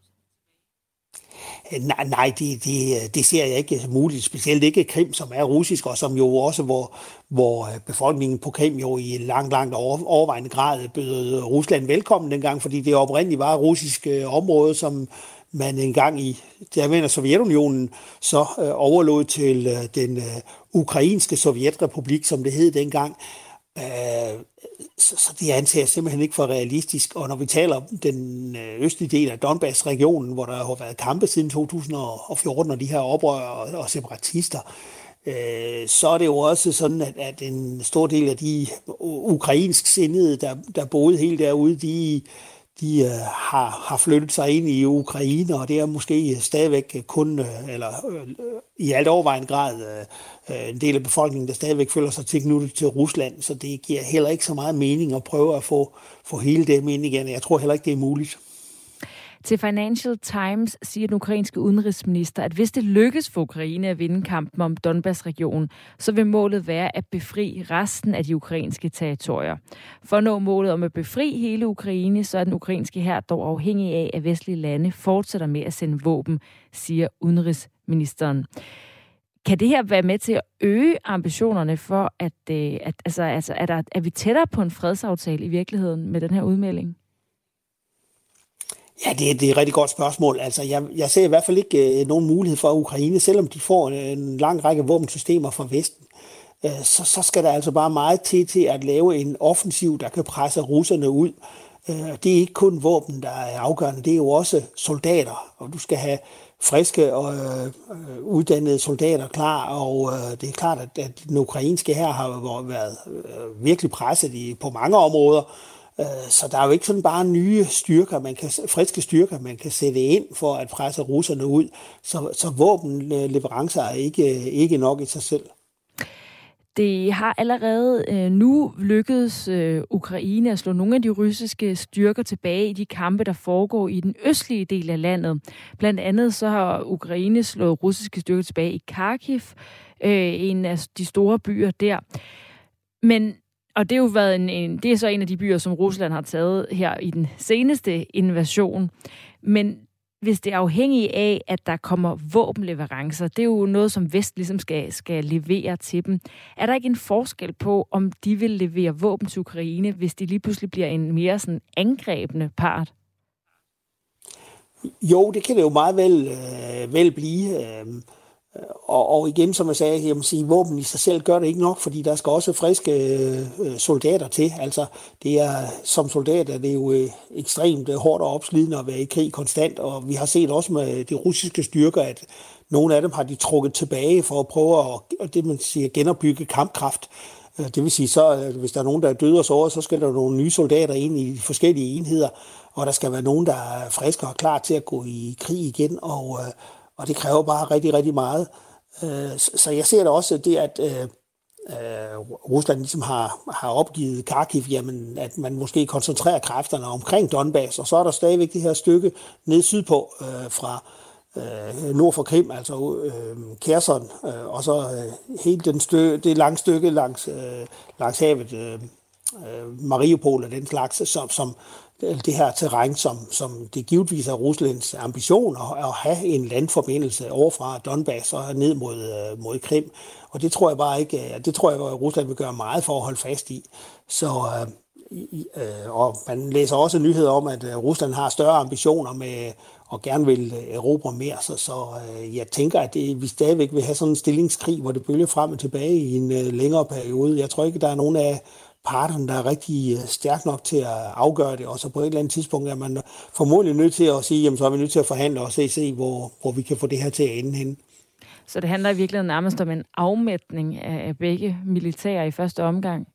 Nej, nej det, det, det ser jeg ikke muligt. Specielt ikke Krim, som er russisk, og som jo også, hvor, hvor øh, befolkningen på Krim jo i langt, langt over, overvejende grad bød øh, Rusland velkommen dengang, fordi det oprindeligt var et russisk øh, område, som man engang i, jeg mener Sovjetunionen, så øh, overlod til øh, den øh, ukrainske sovjetrepublik, som det hed dengang. Øh, Øh, så, så det anser jeg simpelthen ikke for realistisk. Og når vi taler om den øh, østlige del af Donbass-regionen, hvor der har været kampe siden 2014, og de her oprør og, og separatister, øh, så er det jo også sådan, at, at en stor del af de ukrainsk sindede, der, der boede helt derude, de de øh, har, har flyttet sig ind i Ukraine, og det er måske øh, stadigvæk øh, kun, øh, eller øh, i alt overvejende grad, øh, øh, en del af befolkningen, der stadigvæk føler sig tilknyttet til Rusland, så det giver heller ikke så meget mening at prøve at få, få hele dem ind igen. Jeg tror heller ikke, det er muligt. Til Financial Times siger den ukrainske udenrigsminister, at hvis det lykkes for Ukraine at vinde kampen om Donbass-regionen, så vil målet være at befri resten af de ukrainske territorier. For at nå målet om at befri hele Ukraine, så er den ukrainske her dog afhængig af, at vestlige lande fortsætter med at sende våben, siger udenrigsministeren. Kan det her være med til at øge ambitionerne for, at, øh, at altså, altså, er, der, er vi tættere på en fredsaftale i virkeligheden med den her udmelding? Ja, det, det er et rigtig godt spørgsmål. Altså, jeg, jeg ser i hvert fald ikke øh, nogen mulighed for Ukraine, selvom de får en, en lang række våbensystemer fra Vesten. Øh, så, så skal der altså bare meget til til at lave en offensiv, der kan presse russerne ud. Øh, det er ikke kun våben, der er afgørende, det er jo også soldater, og du skal have friske og øh, uddannede soldater klar, og øh, det er klart, at, at den ukrainske her har været øh, virkelig presset i, på mange områder, Øh, så der er jo ikke sådan bare nye styrker, man kan, friske styrker, man kan sætte ind for at presse russerne ud. Så, så våbenleverancer øh, er ikke, øh, ikke nok i sig selv. Det har allerede nu lykkedes Ukraine at slå nogle af de russiske styrker tilbage i de kampe, der foregår i den østlige del af landet. Blandt andet så har Ukraine slået russiske styrker tilbage i Kharkiv, en af de store byer der. Men og det er jo været en, en, det er så en af de byer, som Rusland har taget her i den seneste invasion. Men hvis det er afhængigt af, at der kommer våbenleverancer, det er jo noget, som Vest ligesom skal, skal levere til dem. Er der ikke en forskel på, om de vil levere våben til Ukraine, hvis de lige pludselig bliver en mere sådan angrebende part? Jo, det kan det jo meget vel, øh, vel blive. Øh, Øh, og, og igen, som jeg sagde, jeg må sige, våben i sig selv gør det ikke nok, fordi der skal også friske øh, soldater til. Altså, det er, som soldat er det jo øh, ekstremt øh, hårdt og opslidende at være i krig konstant, og vi har set også med de russiske styrker, at nogle af dem har de trukket tilbage for at prøve at, det man siger, genopbygge kampkraft. Øh, det vil sige, så øh, hvis der er nogen, der er døde og såret, så skal der nogle nye soldater ind i de forskellige enheder, og der skal være nogen, der er friske og klar til at gå i krig igen, og, øh, og det kræver bare rigtig, rigtig meget. Øh, så jeg ser da også det, at øh, øh, Rusland ligesom har, har opgivet Kharkiv, jamen, at man måske koncentrerer kræfterne omkring Donbass, og så er der stadigvæk det her stykke ned sydpå fra, øh, nord for Krim, altså øh, Kherson, øh, og så øh, hele den stø, det lange stykke langs, øh, langs havet, øh, øh Mariupol og den slags, som, som Øh, det her terræn, som, som det givetvis er Ruslands ambition at, at have en landforbindelse overfra Donbass og ned mod, øh, mod Krim. Og det tror jeg bare ikke, øh, det tror jeg, at Rusland vil gøre meget for at holde fast i. Så, øh, og man læser også nyheder om, at Rusland har større ambitioner med og gerne vil erobre mere. Så, så øh, jeg tænker, at det, vi stadigvæk vil have sådan en stillingskrig, hvor det bølger frem og tilbage i en øh, længere periode. Jeg tror ikke, der er nogen af parterne, der er rigtig øh, stærk nok til at afgøre det, og så på et eller andet tidspunkt er man formodentlig nødt til at sige, jamen så er vi nødt til at forhandle og se, se hvor, hvor vi kan få det her til at ende hen. Så det handler i virkeligheden nærmest om en afmætning af begge militære i første omgang?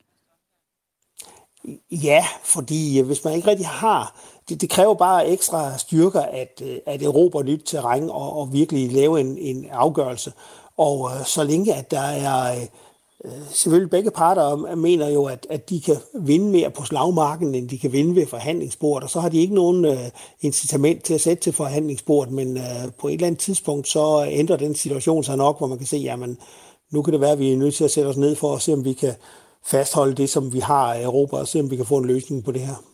Ja, fordi øh, hvis man ikke rigtig har det, det kræver bare ekstra styrker at, øh, at erobre nyt terræn og, og virkelig lave en, en afgørelse. Og øh, så længe at der er øh, selvfølgelig begge parter mener jo, at, at de kan vinde mere på slagmarken, end de kan vinde ved forhandlingsbordet, og så har de ikke nogen øh, incitament til at sætte til forhandlingsbordet, men øh, på et eller andet tidspunkt, så ændrer den situation sig nok, hvor man kan se, jamen, nu kan det være, at vi er nødt til at sætte os ned for at se, om vi kan fastholde det, som vi har i Europa, og se, om vi kan få en løsning på det her.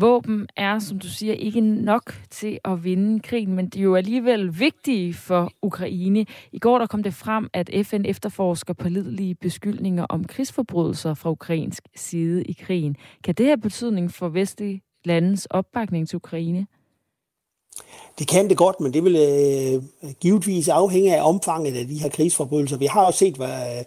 Våben er, som du siger, ikke nok til at vinde krigen, men de er jo alligevel vigtige for Ukraine. I går der kom det frem, at FN efterforsker pålidelige beskyldninger om krigsforbrydelser fra ukrainsk side i krigen. Kan det have betydning for vestlige landes opbakning til Ukraine? Det kan det godt, men det vil øh, givetvis afhænge af omfanget af de her krigsforbrydelser. Vi har jo set, hvad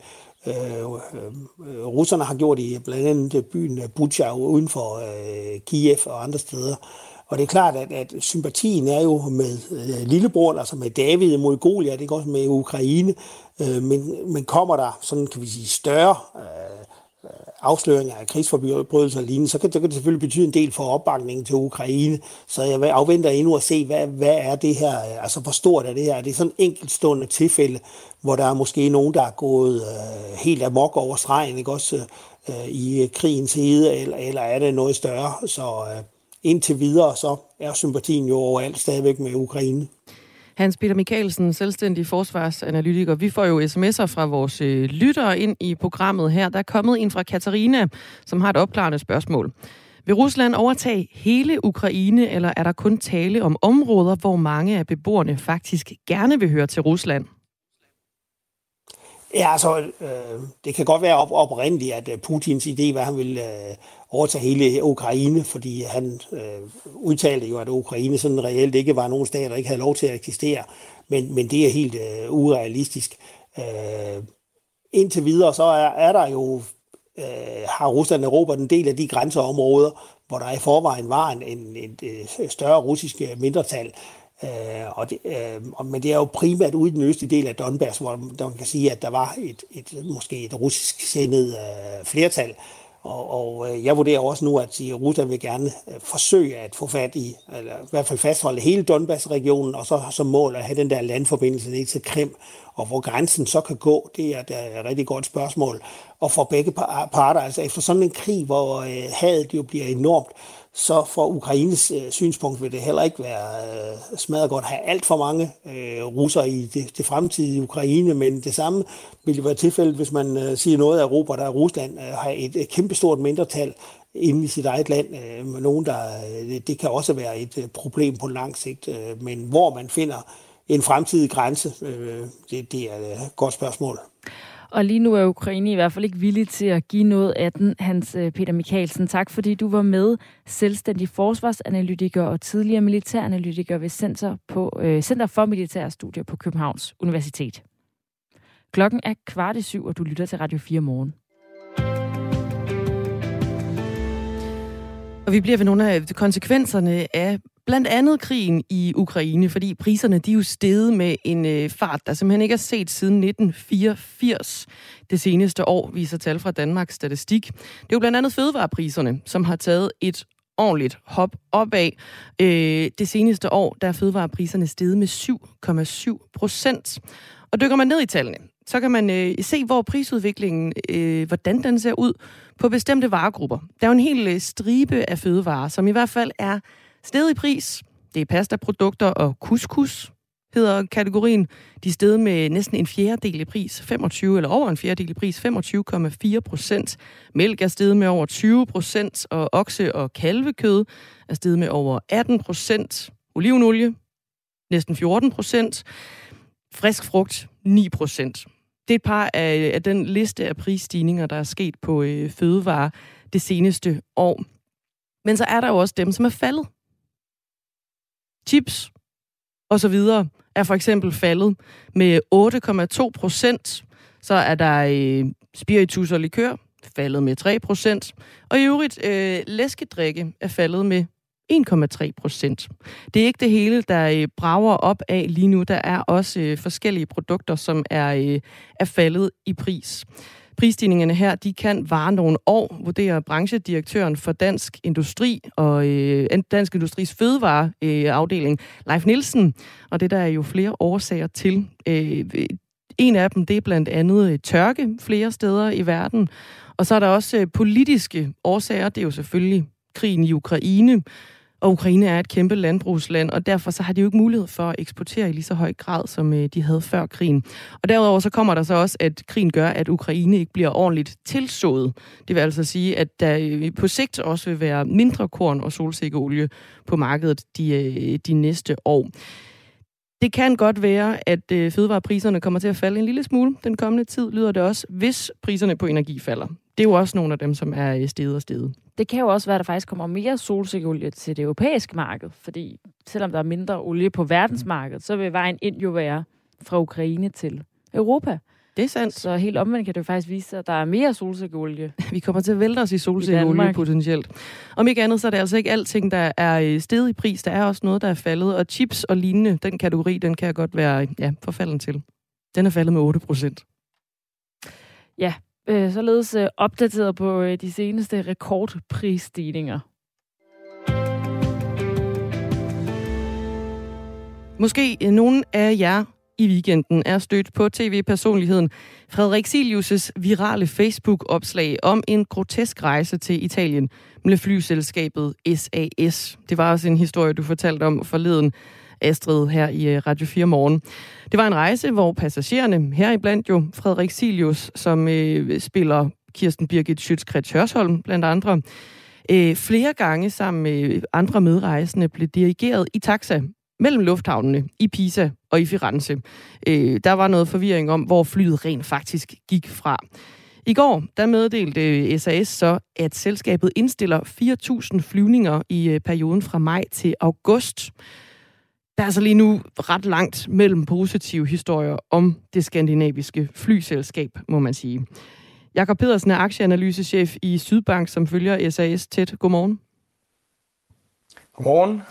Øh, øh, russerne har gjort i blandt andet byen Bucha uden for øh, Kiev og andre steder. Og det er klart, at, at sympatien er jo med øh, lillebror, altså med David mod Goliath, er også med Ukraine. Øh, men, men kommer der sådan, kan vi sige, større øh, Øh, afsløringer af krigsforbrydelser og lignende, så kan, det, kan det selvfølgelig betyde en del for opbakningen til Ukraine. Så jeg afventer endnu at se, hvad, hvad er det her, øh, altså hvor stort er det her? Er det sådan et enkeltstående tilfælde, hvor der er måske nogen, der er gået øh, helt amok over stregen, ikke også øh, øh i krigens hede, eller, eller er det noget større? Så øh, indtil videre, så er sympatien jo overalt stadigvæk med Ukraine. Hans Peter Mikkelsen, selvstændig forsvarsanalytiker. Vi får jo sms'er fra vores øh, lyttere ind i programmet her. Der er kommet en fra Katarina, som har et opklarende spørgsmål. Vil Rusland overtage hele Ukraine, eller er der kun tale om områder, hvor mange af beboerne faktisk gerne vil høre til Rusland? Ja, altså, øh, det kan godt være op- oprindeligt, at øh, Putins idé var, at han ville øh, overtage hele Ukraine, fordi han øh, udtalte jo, at Ukraine sådan reelt ikke var nogen stat, der ikke havde lov til at eksistere. Men, men det er helt øh, urealistisk. Øh, indtil videre, så er, er der jo, øh, har Rusland erobret en del af de grænseområder, hvor der i forvejen var en, en, en, en øh, større russisk øh, mindretal. Øh, og det, øh, men det er jo primært ude i den østlige del af Donbass, hvor man kan sige, at der var et, et måske et russisk sendet øh, flertal. Og, og øh, jeg vurderer også nu, at Rusland vil gerne øh, forsøge at få fat i, eller i hvert fald fastholde hele Donbass-regionen, og så som mål at have den der landforbindelse ned til Krim. Og hvor grænsen så kan gå, det er et rigtig godt spørgsmål. Og for begge parter, altså efter sådan en krig, hvor øh, hadet jo bliver enormt, så fra Ukraines øh, synspunkt vil det heller ikke være øh, smadret godt at have alt for mange øh, russere i det, det fremtidige Ukraine, men det samme vil jo være tilfældet, hvis man øh, siger noget af Europa, der er Rusland, øh, har et, et kæmpestort mindretal inde i sit eget land. Øh, med nogen, der, øh, det kan også være et øh, problem på lang sigt, øh, men hvor man finder en fremtidig grænse, øh, det, det er et godt spørgsmål. Og lige nu er Ukraine i hvert fald ikke villig til at give noget af den. Hans øh, Peter Mikkelsen, tak fordi du var med. Selvstændig forsvarsanalytiker og tidligere militæranalytiker ved Center, på, øh, Center for Militære Studier på Københavns Universitet. Klokken er kvart i syv, og du lytter til Radio 4 morgen. Og vi bliver ved nogle af konsekvenserne af blandt andet krigen i Ukraine, fordi priserne de er jo steget med en øh, fart, der simpelthen ikke er set siden 1984. Det seneste år viser tal fra Danmarks Statistik. Det er jo blandt andet fødevarepriserne, som har taget et ordentligt hop opad. Øh, det seneste år, der er fødevarepriserne steget med 7,7 procent. Og dykker man ned i tallene, så kan man øh, se, hvor prisudviklingen, øh, hvordan den ser ud på bestemte varegrupper. Der er jo en hel øh, stribe af fødevarer, som i hvert fald er steget i pris. Det er pastaprodukter og couscous, hedder kategorien. De er steget med næsten en fjerdedel i pris, 25 eller over en fjerdedel i pris, 25,4 procent. Mælk er steget med over 20 procent, og okse- og kalvekød er steget med over 18 procent. Olivenolie næsten 14 procent. Frisk frugt 9 procent. Det er et par af, af den liste af prisstigninger, der er sket på øh, fødevarer det seneste år. Men så er der jo også dem, som er faldet. Chips og så videre er for eksempel faldet med 8,2 procent. Så er der øh, spiritus og likør faldet med 3 procent. Og i øvrigt, øh, læskedrikke er faldet med 1,3 procent. Det er ikke det hele, der øh, brager op af lige nu. Der er også øh, forskellige produkter, som er, øh, er faldet i pris. Prisstigningerne her, de kan vare nogle år, vurderer branchedirektøren for Dansk Industri og øh, Dansk Industris fødevareafdeling, øh, Leif Nielsen. Og det der er jo flere årsager til. Øh, en af dem, det er blandt andet øh, tørke flere steder i verden. Og så er der også øh, politiske årsager. Det er jo selvfølgelig krigen i Ukraine, og Ukraine er et kæmpe landbrugsland, og derfor så har de jo ikke mulighed for at eksportere i lige så høj grad, som øh, de havde før krigen. Og derudover så kommer der så også, at krigen gør, at Ukraine ikke bliver ordentligt tilsået. Det vil altså sige, at der øh, på sigt også vil være mindre korn og solsikkeolie på markedet de, øh, de næste år. Det kan godt være, at øh, fødevarepriserne kommer til at falde en lille smule den kommende tid, lyder det også, hvis priserne på energi falder. Det er jo også nogle af dem, som er øh, steget og steget. Det kan jo også være, at der faktisk kommer mere solsikkeolie til det europæiske marked, fordi selvom der er mindre olie på verdensmarkedet, så vil vejen ind jo være fra Ukraine til Europa. Det er sandt. Så helt omvendt kan det faktisk vise sig, at der er mere solsikkeolie. Vi kommer til at vælte os i solsikkeolie potentielt. Om ikke andet, så er det altså ikke alting, der er øh, steget i pris. Der er også noget, der er faldet. Og chips og lignende, den kategori, den kan jeg godt være ja, forfalden til. Den er faldet med 8 procent. Ja, øh, således øh, opdateret på øh, de seneste rekordprisstigninger. Måske øh, nogen af jer i weekenden er stødt på tv-personligheden Frederik Silius' virale Facebook-opslag om en grotesk rejse til Italien med flyselskabet SAS. Det var også en historie, du fortalte om forleden, Astrid, her i øh, Radio 4 Morgen. Det var en rejse, hvor passagererne, heriblandt jo Frederik Silius, som øh, spiller Kirsten Birgit Schütz Hørsholm, blandt andre, øh, flere gange sammen med andre medrejsende blev dirigeret i taxa mellem lufthavnene i Pisa og i Firenze. Øh, der var noget forvirring om, hvor flyet rent faktisk gik fra. I går der meddelte øh, SAS så, at selskabet indstiller 4.000 flyvninger i øh, perioden fra maj til august. Der er altså lige nu ret langt mellem positive historier om det skandinaviske flyselskab, må man sige. Jakob Pedersen er aktieanalysechef i Sydbank, som følger SAS tæt. Godmorgen. Godmorgen.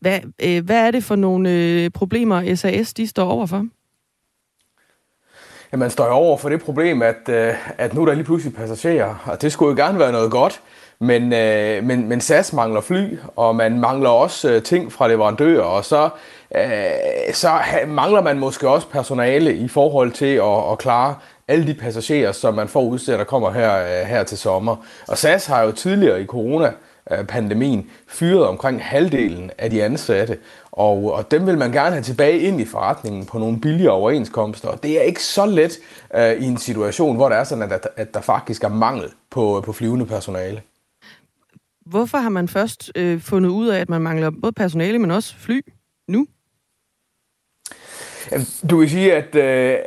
Hvad, øh, hvad er det for nogle øh, problemer, SAS de står overfor? Ja, man står over for det problem, at, øh, at nu er der lige pludselig passagerer, og det skulle jo gerne være noget godt, men, øh, men, men SAS mangler fly, og man mangler også øh, ting fra leverandører, og så, øh, så mangler man måske også personale i forhold til at, at klare alle de passagerer, som man får udstedt, der kommer her, øh, her til sommer. Og SAS har jo tidligere i corona øh, pandemien, fyrede omkring halvdelen af de ansatte, og, og dem vil man gerne have tilbage ind i forretningen på nogle billigere overenskomster, og det er ikke så let øh, i en situation, hvor der er sådan, at, at der faktisk er mangel på, på flyvende personale. Hvorfor har man først øh, fundet ud af, at man mangler både personale, men også fly nu? Du kan sige, at øh,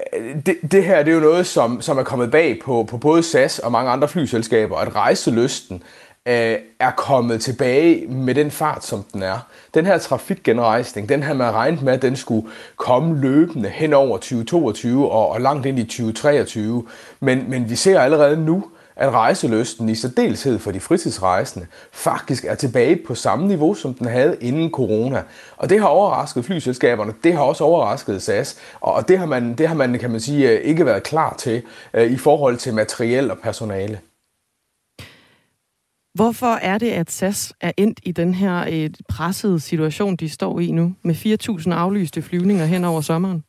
det, det her det er jo noget, som, som er kommet bag på, på både SAS og mange andre flyselskaber, at rejselysten øh, er kommet tilbage med den fart, som den er. Den her trafikgenrejsning, den har man regnet med, at den skulle komme løbende hen over 2022 og, og langt ind i 2023. Men, men vi ser allerede nu, at rejseløsten i særdeleshed for de fritidsrejsende faktisk er tilbage på samme niveau, som den havde inden corona. Og det har overrasket flyselskaberne, det har også overrasket SAS, og det har man, det har man kan man sige, øh, ikke været klar til øh, i forhold til materiel og personale. Hvorfor er det, at SAS er endt i den her øh, pressede situation, de står i nu, med 4.000 aflyste flyvninger hen over sommeren?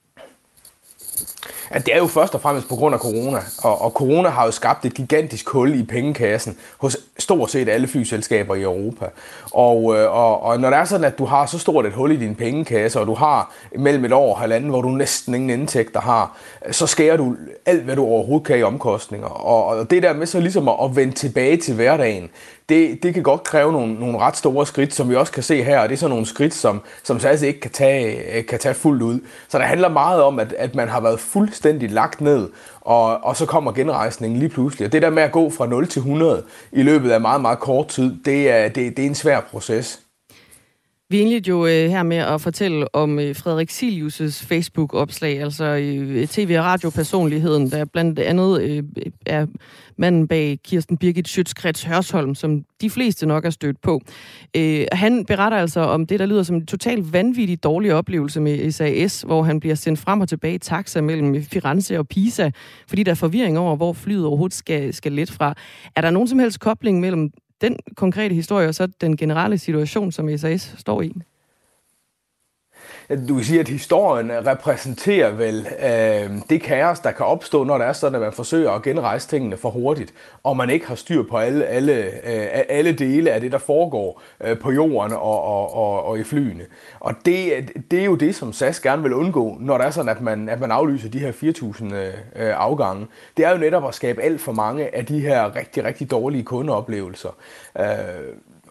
At det er jo først og fremmest på grund af corona, og, og corona har jo skabt et gigantisk hul i pengekassen hos stort set alle flyselskaber i Europa. Og, øh, og, og når det er sådan, at du har så stort et hul i din pengekasse, og du har mellem et år og halvanden, hvor du næsten ingen indtægter har, så skærer du alt, hvad du overhovedet kan i omkostninger. Og, og det der med så ligesom at, at vende tilbage til hverdagen, det, det kan godt kræve nogle, nogle ret store skridt, som vi også kan se her, og det er sådan nogle skridt, som, som SAS altså ikke kan tage, kan tage fuldt ud. Så det handler meget om, at, at man har været fuldstændig lagt ned, og, og så kommer genrejsningen lige pludselig. Og det der med at gå fra 0 til 100 i løbet af meget, meget kort tid, det er, det, det er en svær proces. Vi indledte jo øh, her med at fortælle om øh, Frederik Silius' Facebook-opslag, altså øh, tv- og radiopersonligheden, der blandt andet øh, er manden bag Kirsten Birgit Schøtzgrads Hørsholm, som de fleste nok er stødt på. Øh, han beretter altså om det, der lyder som en totalt vanvittig dårlig oplevelse med SAS, hvor han bliver sendt frem og tilbage i taxa mellem Firenze og Pisa, fordi der er forvirring over, hvor flyet overhovedet skal, skal let fra. Er der nogen som helst kobling mellem den konkrete historie og så den generelle situation, som SAS står i? Du kan sige, at historien repræsenterer vel øh, det kaos, der kan opstå, når det er sådan, at man forsøger at genrejse tingene for hurtigt, og man ikke har styr på alle, alle, øh, alle dele af det, der foregår øh, på jorden og, og, og, og i flyene. Og det, det er jo det, som SAS gerne vil undgå, når det er sådan, at man, at man aflyser de her 4.000 øh, afgange. Det er jo netop at skabe alt for mange af de her rigtig, rigtig dårlige kundeoplevelser. Øh,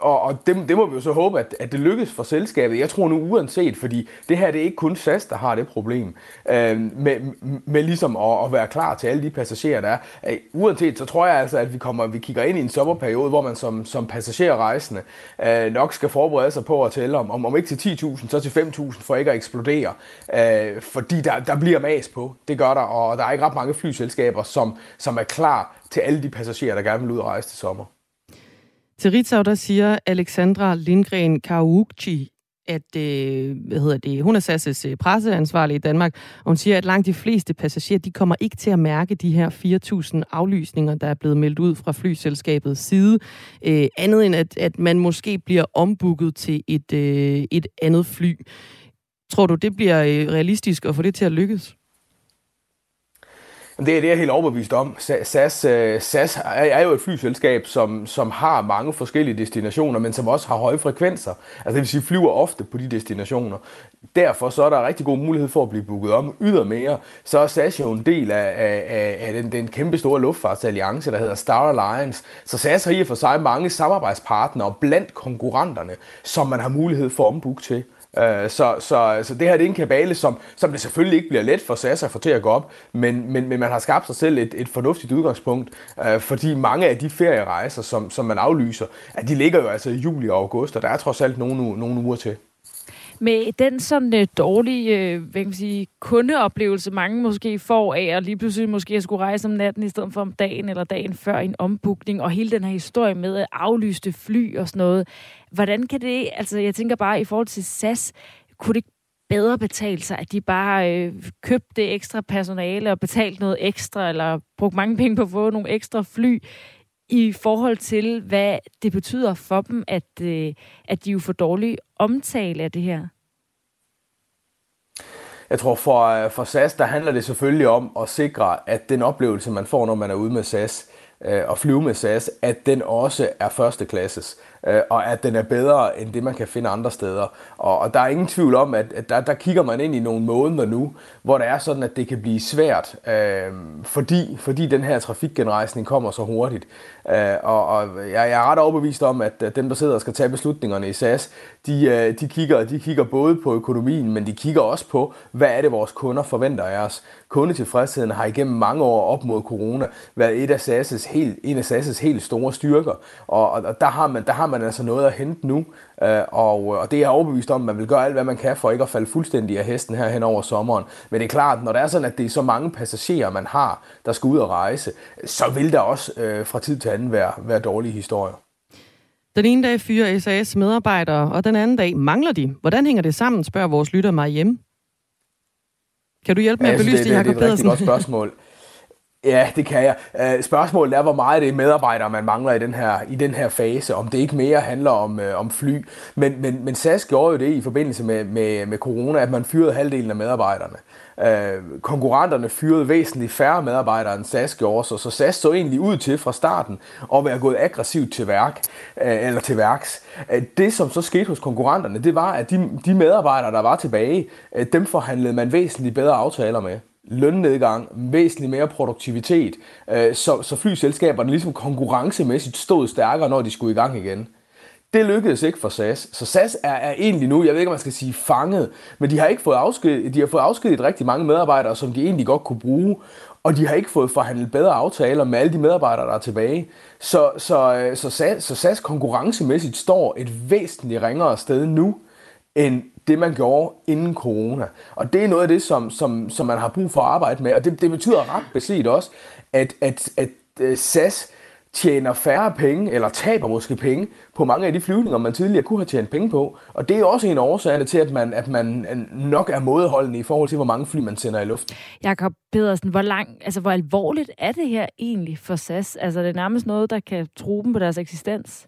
og, og det, det må vi jo så håbe, at, at det lykkes for selskabet. Jeg tror nu uanset, fordi det her det er ikke kun SAS, der har det problem, øh, med, med ligesom at, at være klar til alle de passagerer, der er. Øh, uanset, så tror jeg altså, at vi kommer, vi kigger ind i en sommerperiode, hvor man som, som passagerrejsende øh, nok skal forberede sig på at tælle om, om, om ikke til 10.000, så til 5.000 for ikke at eksplodere. Øh, fordi der, der bliver mas på, det gør der, og der er ikke ret mange flyselskaber, som, som er klar til alle de passagerer, der gerne vil ud og rejse til sommer. Til Ritzau, der siger Alexandra Lindgren Kaugchi, at øh, hvad hedder det, hun er SAS' øh, presseansvarlig i Danmark, og hun siger, at langt de fleste passagerer, de kommer ikke til at mærke de her 4.000 aflysninger, der er blevet meldt ud fra flyselskabets side, øh, andet end at, at man måske bliver ombooket til et, øh, et andet fly. Tror du, det bliver øh, realistisk at få det til at lykkes? Det er det, jeg er helt overbevist om. SAS, øh, SAS er jo et flyselskab, som, som har mange forskellige destinationer, men som også har høje frekvenser. Altså det vil sige, flyver ofte på de destinationer. Derfor så er der rigtig god mulighed for at blive booket om. Ydermere, så er SAS jo en del af, af, af den, den kæmpe store luftfartsalliance, der hedder Star Alliance. Så SAS har i og for sig mange samarbejdspartnere blandt konkurrenterne, som man har mulighed for at ombooke til. Øh, så, så, så det her det er en kabale, som, som det selvfølgelig ikke bliver let for SAS at få til at gå op, men, men, men man har skabt sig selv et, et fornuftigt udgangspunkt, øh, fordi mange af de ferierejser, som, som man aflyser, at de ligger jo altså i juli og august, og der er trods alt nogle, nogle uger til. Med den sådan øh, dårlige øh, hvad kan man sige, kundeoplevelse, mange måske får af at lige pludselig måske skulle rejse om natten i stedet for om dagen eller dagen før en ombookning, og hele den her historie med at aflyste fly og sådan noget. Hvordan kan det, altså jeg tænker bare i forhold til SAS, kunne det bedre betale sig, at de bare øh, købte det ekstra personale og betalte noget ekstra, eller brugte mange penge på at få nogle ekstra fly, i forhold til, hvad det betyder for dem, at, øh, at de jo får dårlig omtale af det her? Jeg tror for, øh, for SAS, der handler det selvfølgelig om at sikre, at den oplevelse, man får, når man er ude med SAS, øh, og flyve med SAS, at den også er førsteklasses øh, og at den er bedre end det, man kan finde andre steder. Og, og der er ingen tvivl om, at, at der, der kigger man ind i nogle måneder nu, hvor det er sådan, at det kan blive svært, øh, fordi, fordi den her trafikgenrejsning kommer så hurtigt. Øh, og og jeg, jeg er ret overbevist om, at øh, dem, der sidder og skal tage beslutningerne i SAS, de, øh, de, kigger, de kigger både på økonomien, men de kigger også på, hvad er det, vores kunder forventer af os. Kundetilfredsheden har igennem mange år op mod corona været et af SAS's helt, en af SAS's helt store styrker, og, og der, har man, der har man altså noget at hente nu, øh, og, og det er jeg overbevist om, at man vil gøre alt, hvad man kan for ikke at falde fuldstændig af hesten her hen over sommeren. Men det er klart, når det er sådan, at det er så mange passagerer, man har, der skal ud og rejse, så vil der også øh, fra tid til anden være, være dårlige historier. Den ene dag fyrer SAS medarbejdere, og den anden dag mangler de. Hvordan hænger det sammen, spørger vores lytter mig hjemme. Kan du hjælpe med at belyse det, det, Jacob Det er et rigtig godt spørgsmål. Ja, det kan jeg. Uh, spørgsmålet er, hvor meget det er medarbejdere, man mangler i den her, i den her fase. Om det ikke mere handler om, øh, om fly. Men, men, men SAS gjorde jo det i forbindelse med, med, med corona, at man fyrede halvdelen af medarbejderne. Øh, konkurrenterne fyrede væsentligt færre medarbejdere, end SAS gjorde, så, så SAS så egentlig ud til fra starten at være gået aggressivt til værk, øh, eller til værks. Øh, det, som så skete hos konkurrenterne, det var, at de, de medarbejdere, der var tilbage, øh, dem forhandlede man væsentligt bedre aftaler med lønnedgang, væsentligt mere produktivitet, øh, så, så flyselskaberne ligesom konkurrencemæssigt stod stærkere, når de skulle i gang igen. Det lykkedes ikke for SAS. Så SAS er, er egentlig nu, jeg ved ikke, om man skal sige fanget, men de har ikke fået afsked, de har fået afskediget rigtig mange medarbejdere, som de egentlig godt kunne bruge, og de har ikke fået forhandlet bedre aftaler med alle de medarbejdere, der er tilbage. Så, så, øh, så, SAS, så SAS konkurrencemæssigt står et væsentligt ringere sted nu, end det, man gjorde inden corona. Og det er noget af det, som, som, som man har brug for at arbejde med. Og det, det betyder ret beset også, at, at, at øh, SAS tjener færre penge, eller taber måske penge, på mange af de flyvninger, man tidligere kunne have tjent penge på. Og det er også en årsag til, at man, at man øh, nok er mådeholdende i forhold til, hvor mange fly man sender i luften. Jakob Pedersen, hvor, lang, altså, hvor alvorligt er det her egentlig for SAS? Altså, det er nærmest noget, der kan true dem på deres eksistens?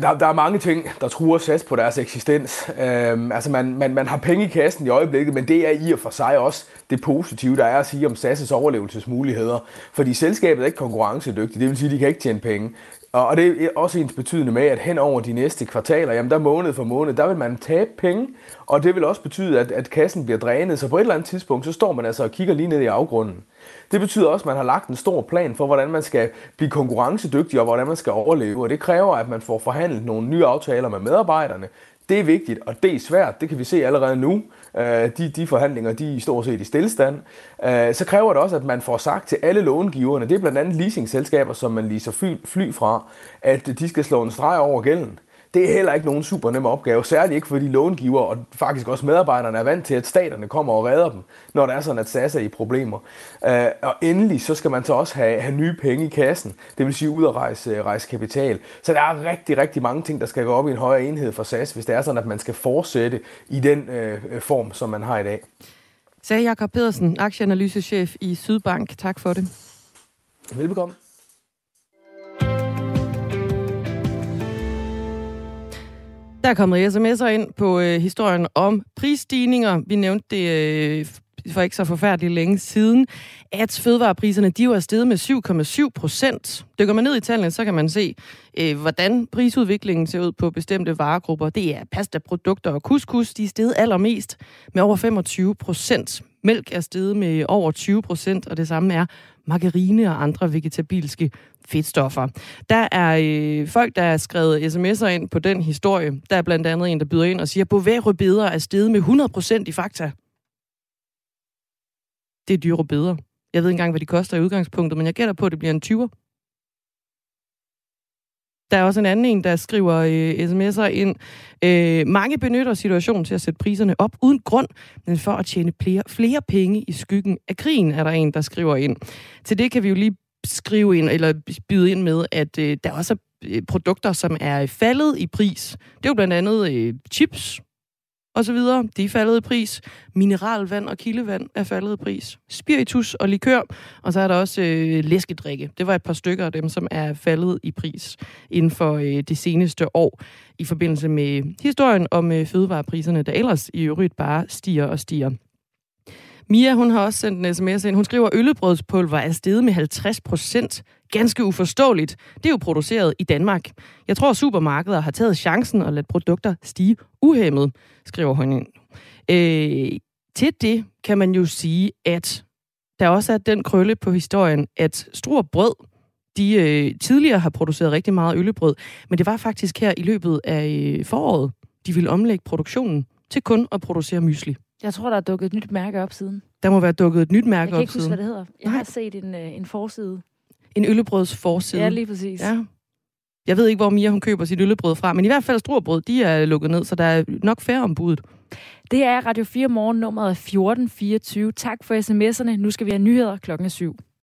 Der, der er mange ting, der truer SAS på deres eksistens. Øhm, altså man, man, man har penge i kassen i øjeblikket, men det er i og for sig også det positive, der er at sige om SAS' overlevelsesmuligheder. Fordi selskabet er ikke konkurrencedygtigt, det vil sige, at de kan ikke tjene penge. Og det er også ens betydende med, at hen over de næste kvartaler, jamen der måned for måned, der vil man tabe penge, og det vil også betyde, at, at kassen bliver drænet. Så på et eller andet tidspunkt, så står man altså og kigger lige ned i afgrunden. Det betyder også, at man har lagt en stor plan for, hvordan man skal blive konkurrencedygtig og hvordan man skal overleve. Og det kræver, at man får forhandlet nogle nye aftaler med medarbejderne. Det er vigtigt, og det er svært. Det kan vi se allerede nu. Øh, de, de forhandlinger, de er stort set i stillestand. Øh, så kræver det også, at man får sagt til alle långiverne, det er blandt andet leasingselskaber, som man leaser fly, fly fra, at de skal slå en streg over gælden. Det er heller ikke nogen super nem opgave, særligt ikke fordi långiver og faktisk også medarbejderne er vant til, at staterne kommer og redder dem, når det er sådan, at SAS er i problemer. Uh, og endelig så skal man så også have, have nye penge i kassen, det vil sige ud at rejse, rejse kapital. Så der er rigtig, rigtig mange ting, der skal gå op i en højere enhed for SAS, hvis det er sådan, at man skal fortsætte i den uh, form, som man har i dag. Sagde Jakob Pedersen, aktieanalysechef i Sydbank. Tak for det. Velbekomme. Der er kommet sms'er ind på øh, historien om prisstigninger. Vi nævnte det øh, for ikke så forfærdeligt længe siden, at fødevarepriserne de var steget med 7,7 procent. Dykker man ned i tallene, så kan man se, øh, hvordan prisudviklingen ser ud på bestemte varegrupper. Det er pastaprodukter og couscous, de er steget allermest med over 25 procent. Mælk er steget med over 20 procent, og det samme er margarine og andre vegetabilske fedtstoffer. Der er øh, folk, der har skrevet sms'er ind på den historie. Der er blandt andet en, der byder ind og siger, at Bovær er steget med 100% i fakta. Det er dyre bedre. Jeg ved ikke engang, hvad de koster i udgangspunktet, men jeg gætter på, at det bliver en 20'er. Der er også en anden en, der skriver øh, sms'er ind. Øh, mange benytter situationen til at sætte priserne op uden grund, men for at tjene flere, flere penge i skyggen af krigen, er der en, der skriver ind. Til det kan vi jo lige skrive ind, eller byde ind med, at øh, der også er øh, produkter, som er faldet i pris. Det er jo blandt andet øh, chips, og så videre. De er faldet i pris. Mineralvand og kildevand er faldet i pris. Spiritus og likør. Og så er der også øh, læskedrikke. Det var et par stykker af dem, som er faldet i pris inden for øh, det seneste år i forbindelse med historien om øh, fødevarepriserne, der ellers i øvrigt bare stiger og stiger. Mia, hun har også sendt en sms ind. Hun skriver, at øllebrødspulver er steget med 50 procent. Ganske uforståeligt. Det er jo produceret i Danmark. Jeg tror, supermarkeder har taget chancen og ladet produkter stige uhemmet, skriver hun ind. Øh, til det kan man jo sige, at der også er den krølle på historien, at Struer Brød, de øh, tidligere har produceret rigtig meget øllebrød, men det var faktisk her i løbet af øh, foråret, de ville omlægge produktionen til kun at producere mysli. Jeg tror, der er dukket et nyt mærke op siden. Der må være dukket et nyt mærke op Jeg kan ikke huske, siden. hvad det hedder. Jeg Nej. har set en, øh, en forside. En øllebrøds forside. Ja, lige præcis. Ja. Jeg ved ikke, hvor Mia hun køber sit øllebrød fra, men i hvert fald Struerbrød, de er lukket ned, så der er nok færre om budet. Det er Radio 4 morgen, nummeret er 1424. Tak for sms'erne. Nu skal vi have nyheder klokken er syv.